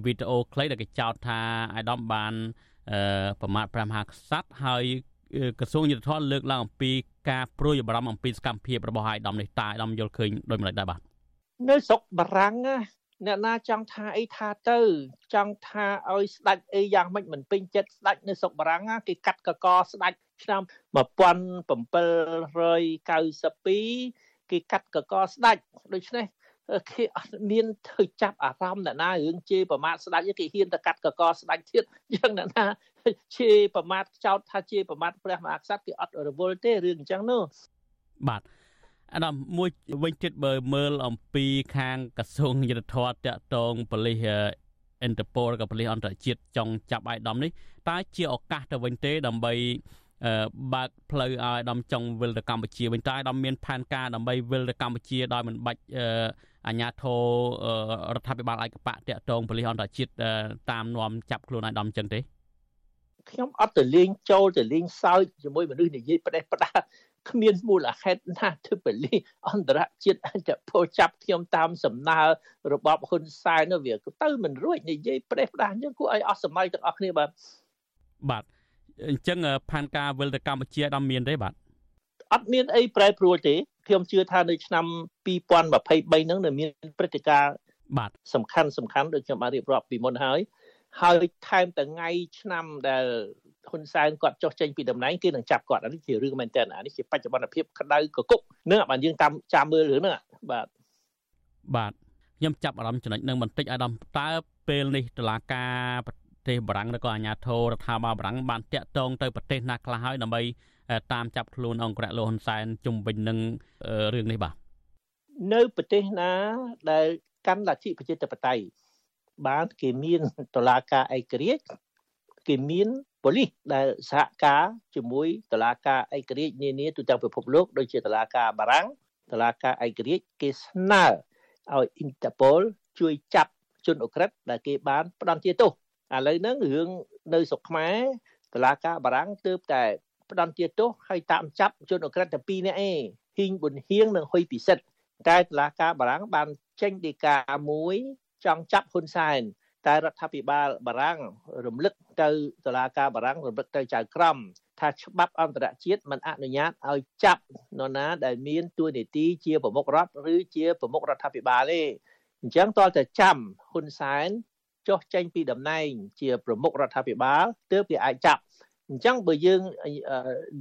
វីដេអូខ្លីដែលគេចោទថាអាយដាមបានប្រមាថព្រះមហាក្សត្រហើយ ក្រសួងយុទ្ធភ័ពលើកឡើងអំពីការព្រួយបារម្ភអំពីសកម្មភាពរបស់អាយដាមនេះតើអាយដាមយល់ឃើញដូចម្តេចដែរបាទនៅស្រុកបារាំងណាអ្នកណាចង់ថាអីថាទៅ ចង់ថាឲ្យស្ដាច់អីយ៉ាងម៉េចមិនពេញចិត្តស្ដាច់នៅស្រុកបារាំងគេកាត់កកស្ដាច់ឆ្នាំ1792គេកាត់កកស្ដាច់ដូច្នេះ គេអត់មានធ្វើចាប់អារម្មណ៍អ្នកណារឿងជេរប្រមាថស្ដាច់គេហ៊ានទៅកាត់កកស្ដាច់ទៀតយ៉ាងអ្នកណាជេរប្រមាថចោតថាជេរប្រមាថព្រះមហាក្សត្រគេអត់រវល់ទេរឿងអញ្ចឹងនោះបាទអាដាមមួយវិញទៀតបើមើលអំពីខាងក្រសួងយុទ្ធភ័ពតាក់ទងប៉ូលីសអិនតឺប៉ូលกับប៉ូលីសអន្តរជាតិចង់ចាប់អាយដាមនេះតើជាឱកាសទៅវិញទេដើម្បីបើកផ្លូវឲ្យអាដាមចង់វិលទៅកម្ពុជាវិញតើអាដាមមានផែនការដើម្បីវិលទៅកម្ពុជាដោយមិនបាច់ អាញាធររដ្ឋាភិបាលឯកបកតាក់ទងប៉ូលីសអន្តរជាតិតាមនាំចាប់ខ្លួនអាដាមចឹងទេខ្ញុំអត់ទៅលេងចូលទៅលេងសើចជាមួយមនុស្សនិយាយផ្ដេសផ្ដាសគ្មានមូលហេតុណាទៅបលីអន្តរជាតិអាចពោចាប់ខ្ញុំតាមសំណើរបបហ៊ុនសែនវាទៅមិនរួចនិយាយផ្ដេសផ្ដាសអញ្ចឹងគួរឲ្យអស់សម័យទាំងអស់គ្នាបាទបាទអញ្ចឹងផែនការវិលទៅកម្ពុជាដល់មានទេបាទអត់មានអីប្រែប្រួលទេ ខ្ញុំជឿថានៅឆ្នាំ2023ហ្នឹងនៅមានព្រឹត្តិការណ៍បាទសំខាន់សំខាន់ដូចខ្ញុំបានរៀបរាប់ពីមុនហើយហើយថែមទាំងថ្ងៃឆ្នាំដែលហ៊ុនសែនគាត់ចុះចេញពីតំណែងគឺនឹងចាប់គាត់អានេះជារឿងមែនតើអានេះជាបច្ចុប្បន្នភាពក្តៅកគុកនឹងបានយើងតាមចាំមើលរឿងហ្នឹងបាទបាទខ្ញុំចាប់អារម្មណ៍ចំណុចនឹងបន្តិចអាដាមតើពេលនេះតឡាការប្រទេសបារាំងឬក៏អាជ្ញាធររដ្ឋាភិបាលបារាំងបានតាក់ទងទៅប្រទេសណាខ្លះហើយដើម្បី តាមចាប់ខ្លួនអង្គរៈលោកហ៊ុនសែនជុំវិញនឹងរឿងនេះបាទនៅប្រទេសណាដែលកាន់លទ្ធិប្រជាធិបតេយ្យបានគេមានតឡាការឯករាជ្យគេមានប៉ូលីសដែលសហការជាមួយតឡាការឯករាជ្យនានាទូទាំងពិភពលោកដូចជាតឡាការបារាំងតឡាការឯករាជ្យគេស្នើឲ្យ Interpol ជួយចាប់ជនអ ுக ្រិតដែលគេបានផ្ដន្ទាទោសឥឡូវហ្នឹងរឿងនៅស្រុកខ្មែរតឡាការបារាំងទើបតែ ផ្ដន្ទាទោសហើយតាមចាប់ជនអ ுக ្រិតតែ2នាក់ឯងហ៊ីងប៊ុនហៀងនិងហ៊ុយពិសិដ្ឋតែតឡាការបារាំងបានចេញដីកាមួយចង់ចាប់ហ៊ុនសែនតែរដ្ឋាភិបាលបារាំងរំលឹកទៅតុលាការបារាំងរំលឹកទៅចៅក្រមថាច្បាប់អន្តរជាតិមិនអនុញ្ញាតឲ្យចាប់នរណាដែលមានតួនាទីជាប្រមុខរដ្ឋឬជាប្រមុខរដ្ឋាភិបាលទេអញ្ចឹងតើតែចាំហ៊ុនសែនចុះចេញពីតំណែងជាប្រមុខរដ្ឋាភិបាលទើបគេអាចចាប់ អញ្ចឹងបើយើង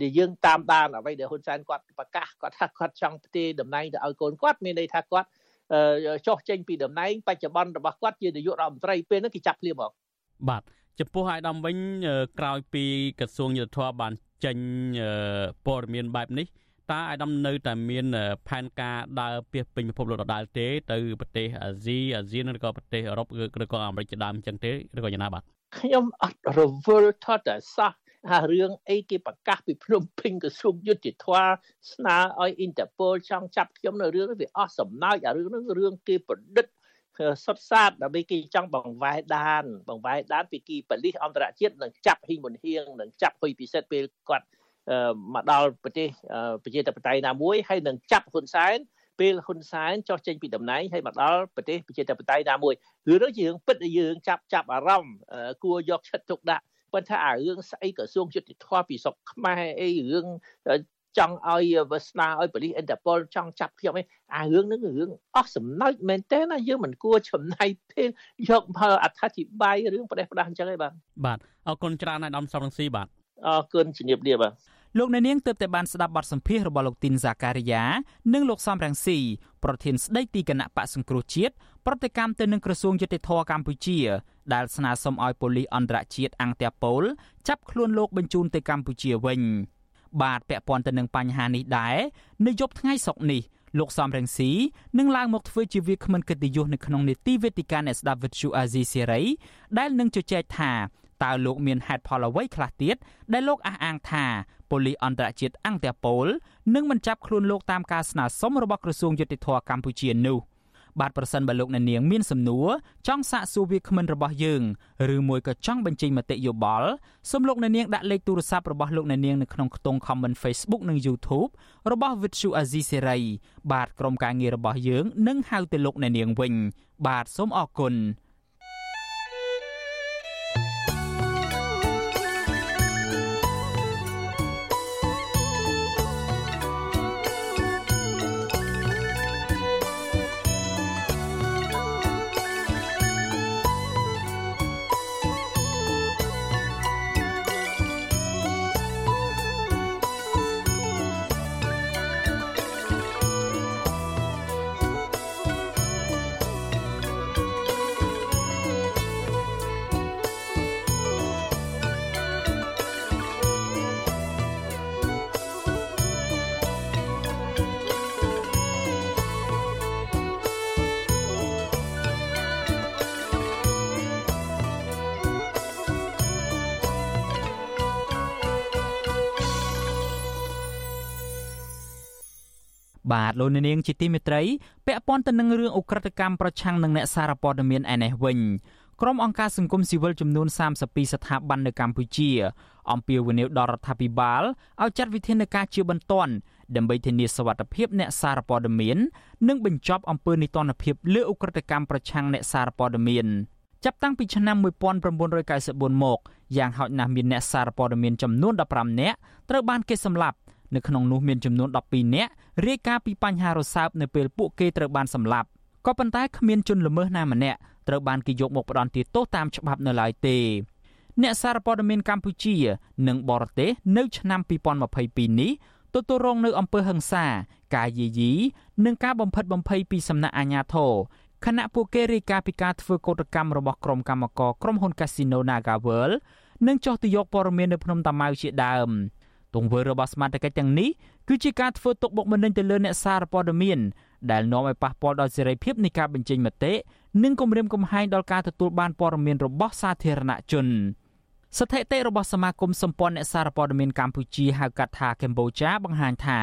ដែលយើងតាមដានអ្វីដែលហ៊ុនសែនគាត់ប្រកាសគាត់ថាគាត់ចង់ផ្ទេរតំណែងទៅឲ្យកូនគាត់មានន័យថាគាត់ចុះចេញពីតំណែងបច្ចុប្បន្នរបស់គាត់ជានាយករដ្ឋមន្ត្រីពេលហ្នឹងគេចាប់ភ្លាមមកបាទចំពោះអាយដាមវិញក្រោយពីក្រសួងយុទ្ធភ័ពបានចេញព័ត៌មានបែបនេះតើអាយដាមនៅតែមានផែនការដើរពីពេញពិភពលោកដដែលទេទៅប្រទេសអាស៊ីអាស៊ានឬក៏ប្រទេសអឺរ៉ុបឬក៏អាមេរិកជាដើមអញ្ចឹងទេឬក៏យ៉ាងណាបាទខ្ញុំអត់រវល់ថតតែសោះ ថារឿងអីគេប្រកាសពីភ្នំពេញក្រសួងយុតិធម៌ស្នើឲ្យអ៊ីនតាប៉ូលចង់ចាប់ខ្ញុំនៅរឿងនេះវាអស់សំណើចអារឿងហ្នឹងរឿងគេប្រឌិតសុតសាតដើម្បីគេចង់បង្វែរដាន បង្វែរដានពីគីប៉ូលីសអន្តរជាតិនឹងចាប់ហ៊ីមុនហៀងនឹងចាប់ហ៊ុយពិសិដ្ឋពេលគាត់មកដល់ប្រទេសប្រជាធិបតេយ្យណាមួយហើយនឹងចាប់ហ៊ុនសែនពេលហ៊ុនសែនចោះចេញពីតំណែងហើយមកដល់ប្រទេសប្រជាធិបតេយ្យណាមួយរឿងនេះជារឿងពិតដែលយើងចាប់ចាប់អារម្មណ៍គួរយកចិត្តទុកដាក់ ប៉ុន្តែអារឿងស្អីក្រសួងយុតិធម៌ពីស្រុកខ្មែរអីរឿងចង់ឲ្យវាស្នើឲ្យប៉ូលីសអិនតាប៉ុលចង់ចាប់ខ្ញុំឯងអារឿងហ្នឹងរឿងអស់សំណើចមែនតើណាយើងមិនគួរចំណាយពេលយកមកអត្ថាធិប្បាយរឿងប្រទេសផ្ដាស់អញ្ចឹងឯងបាទបាទអរគុណច្រើនណាស់ដំសំរងស៊ីបាទអរគុណជំរាបលាបាទលោកអ្នកនាងទើបតែបានស្ដាប់បទសម្ភាសន៍របស់លោកទីនហ្សាការីយ៉ានិងលោកសំរងស៊ីប្រធានស្ដីទីគណៈបកសង្គ្រោះជាតិប្រតិកម្មទៅនឹងក្រសួងយុតិធធកម្ពុជា ដែលស្នើសុំឲ្យប៉ូលីសអន្តរជាតិអង្គតាប៉ូលចាប់ខ្លួនលោកបញ្ជូនទៅកម្ពុជាវិញបាទពាក់ព័ន្ធទៅនឹងបញ្ហានេះដែរនៅយប់ថ្ងៃសុក្រនេះលោកសំរងស៊ីនឹងឡើងមកធ្វើជាវាគ្មិនកិត្តិយសនៅក្នុងនេតិវេទិកាអ្នកស្ដាប់វិទ្យុអាស៊ីសេរីដែលនឹងជជែកថាតើលោកមានហេតុផលអ្វីខ្លះទៀតដែលលោកអះអាងថាប៉ូលីសអន្តរជាតិអង្គតាប៉ូលនឹងមិនចាប់ខ្លួនលោកតាមការស្នើសុំរបស់ក្រសួងយុតិធធកម្ពុជានោះ។ បាទប្រសិនបើលោកអ្នកនាងមានសំណួរចង់សាកសួរវាគ្មិនរបស់យើងឬមួយក៏ចង់បញ្ចេញមតិយោបល់សូមលោកអ្នកនាងដាក់លេខទូរស័ព្ទរបស់លោកអ្នកនាងនៅក្នុងខ្ទង់ comment Facebook និង YouTube របស់ Vithu Azizi Serai បាទក្រុមការងាររបស់យើងនឹងហៅទៅលោកអ្នកនាងវិញ បាទសូមអរគុណ បាទលោកនាងជាទីមេត្រីពាក់ព័ន្ធទៅនឹងរឿងអ ுக ្រិតកម្មប្រឆាំងនឹងអ្នកសារព័ត៌មានឯនេះវិញក្រុមអង្គការសង្គមស៊ីវិលចំនួន32ស្ថាប័ននៅកម្ពុជាអំពាវនាវដល់រដ្ឋាភិបាលឲ្យចាត់វិធានការជាបន្ទាន់ដើម្បីធានាសវត្ថិភាពអ្នកសារព័ត៌មាន និងបញ្ចប់អំពើនីតិរដ្ឋភាពលើអ ுக ្រិតកម្មប្រឆាំងអ្នកសារព័ត៌មានចាប់តាំងពីឆ្នាំ1994មកយ៉ាងហោចណាស់មានអ្នកសារព័ត៌មានចំនួន15នាក់ត្រូវបានគេសម្លាប់ នៅក្នុងនោះមានចំនួន12នាក់រាយការណ៍ពីបញ្ហារសើបនៅពេលពួកគេត្រូវបានសម្លាប់ក៏ប៉ុន្តែគ្មានជនល្មើសណាម្នាក់ត្រូវបានគេយកមកផ្ដន់ទោសតាមច្បាប់នៅឡើយទេអ្នកសារព័ត៌មានកម្ពុជា និងបរទេសនៅឆ្នាំ2022នេះទទួលរងនៅអំពើហិង្សា ការយាយីនិងការបំផិតបំភ័យពីសំណាក់អាជ្ញាធរខណៈពួកគេរាយការណ៍ពីការធ្វើកោតកម្មរបស់ក្រុមកម្មករក្រុមហ៊ុន Casino NagaWorld និងចោះទៅយកព័ត៌មាននៅភ្នំតាម៉ៅជាដើម។ ទង្វើរបស់សមាជិកទាំងនេះគឺជាការធ្វើទុកបុកម្នេញទៅលើអ្នកសារព័ត៌មានដែលនាំឲ្យប៉ះពាល់ដល់សេរីភាពនៃការបញ្ចេញមតិនិងគំរាមកំហែងដល់ការទទួលបានព័ត៌មានរបស់សាធារណជនស្ថិតិរបស់សមាគមសម្ព័ន្ធអ្នកសារព័ត៌មានកម្ពុជាហៅកាត់ថាកម្ពុជាបង្ហាញថា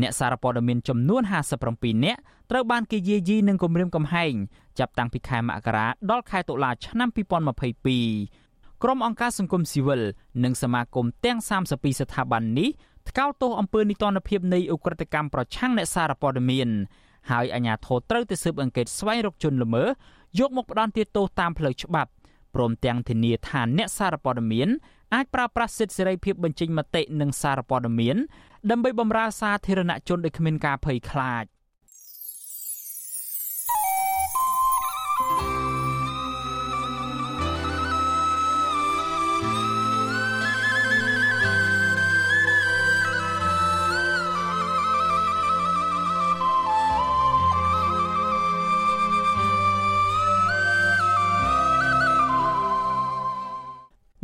អ្នកសារព័ត៌មានចំនួន57នាក់ត្រូវបានគេយាយីនិងគំរាមកំហែងចាប់តាំងពីខែមករាដល់ខែតុលាឆ្នាំ2022 ក្រុមអង្គការសង្គមស៊ីវិលនិងសមាគមទាំង32ស្ថាប័ននេះថ្កោលទោសអំពើនីតិរដ្ឋភាពនៃអ ுக ្រិតកម្មប្រឆាំងអ្នកសារព័ត៌មានហើយអាជ្ញាធរត្រូវទៅស៊ើបអង្កេតស្វែងរកជនល្មើសយកមកផ្ដន្ទាទោសតាមផ្លូវច្បាប់ព្រមទាំងធានាថាអ្នកសារព័ត៌មានអាចប្រើប្រាស់សិទ្ធិសេរីភាពបញ្ចេញមតិនិងសារព័ត៌មានដើម្បីបម្រើសាធារណជនដោយគ្មានការភ័យខ្លាច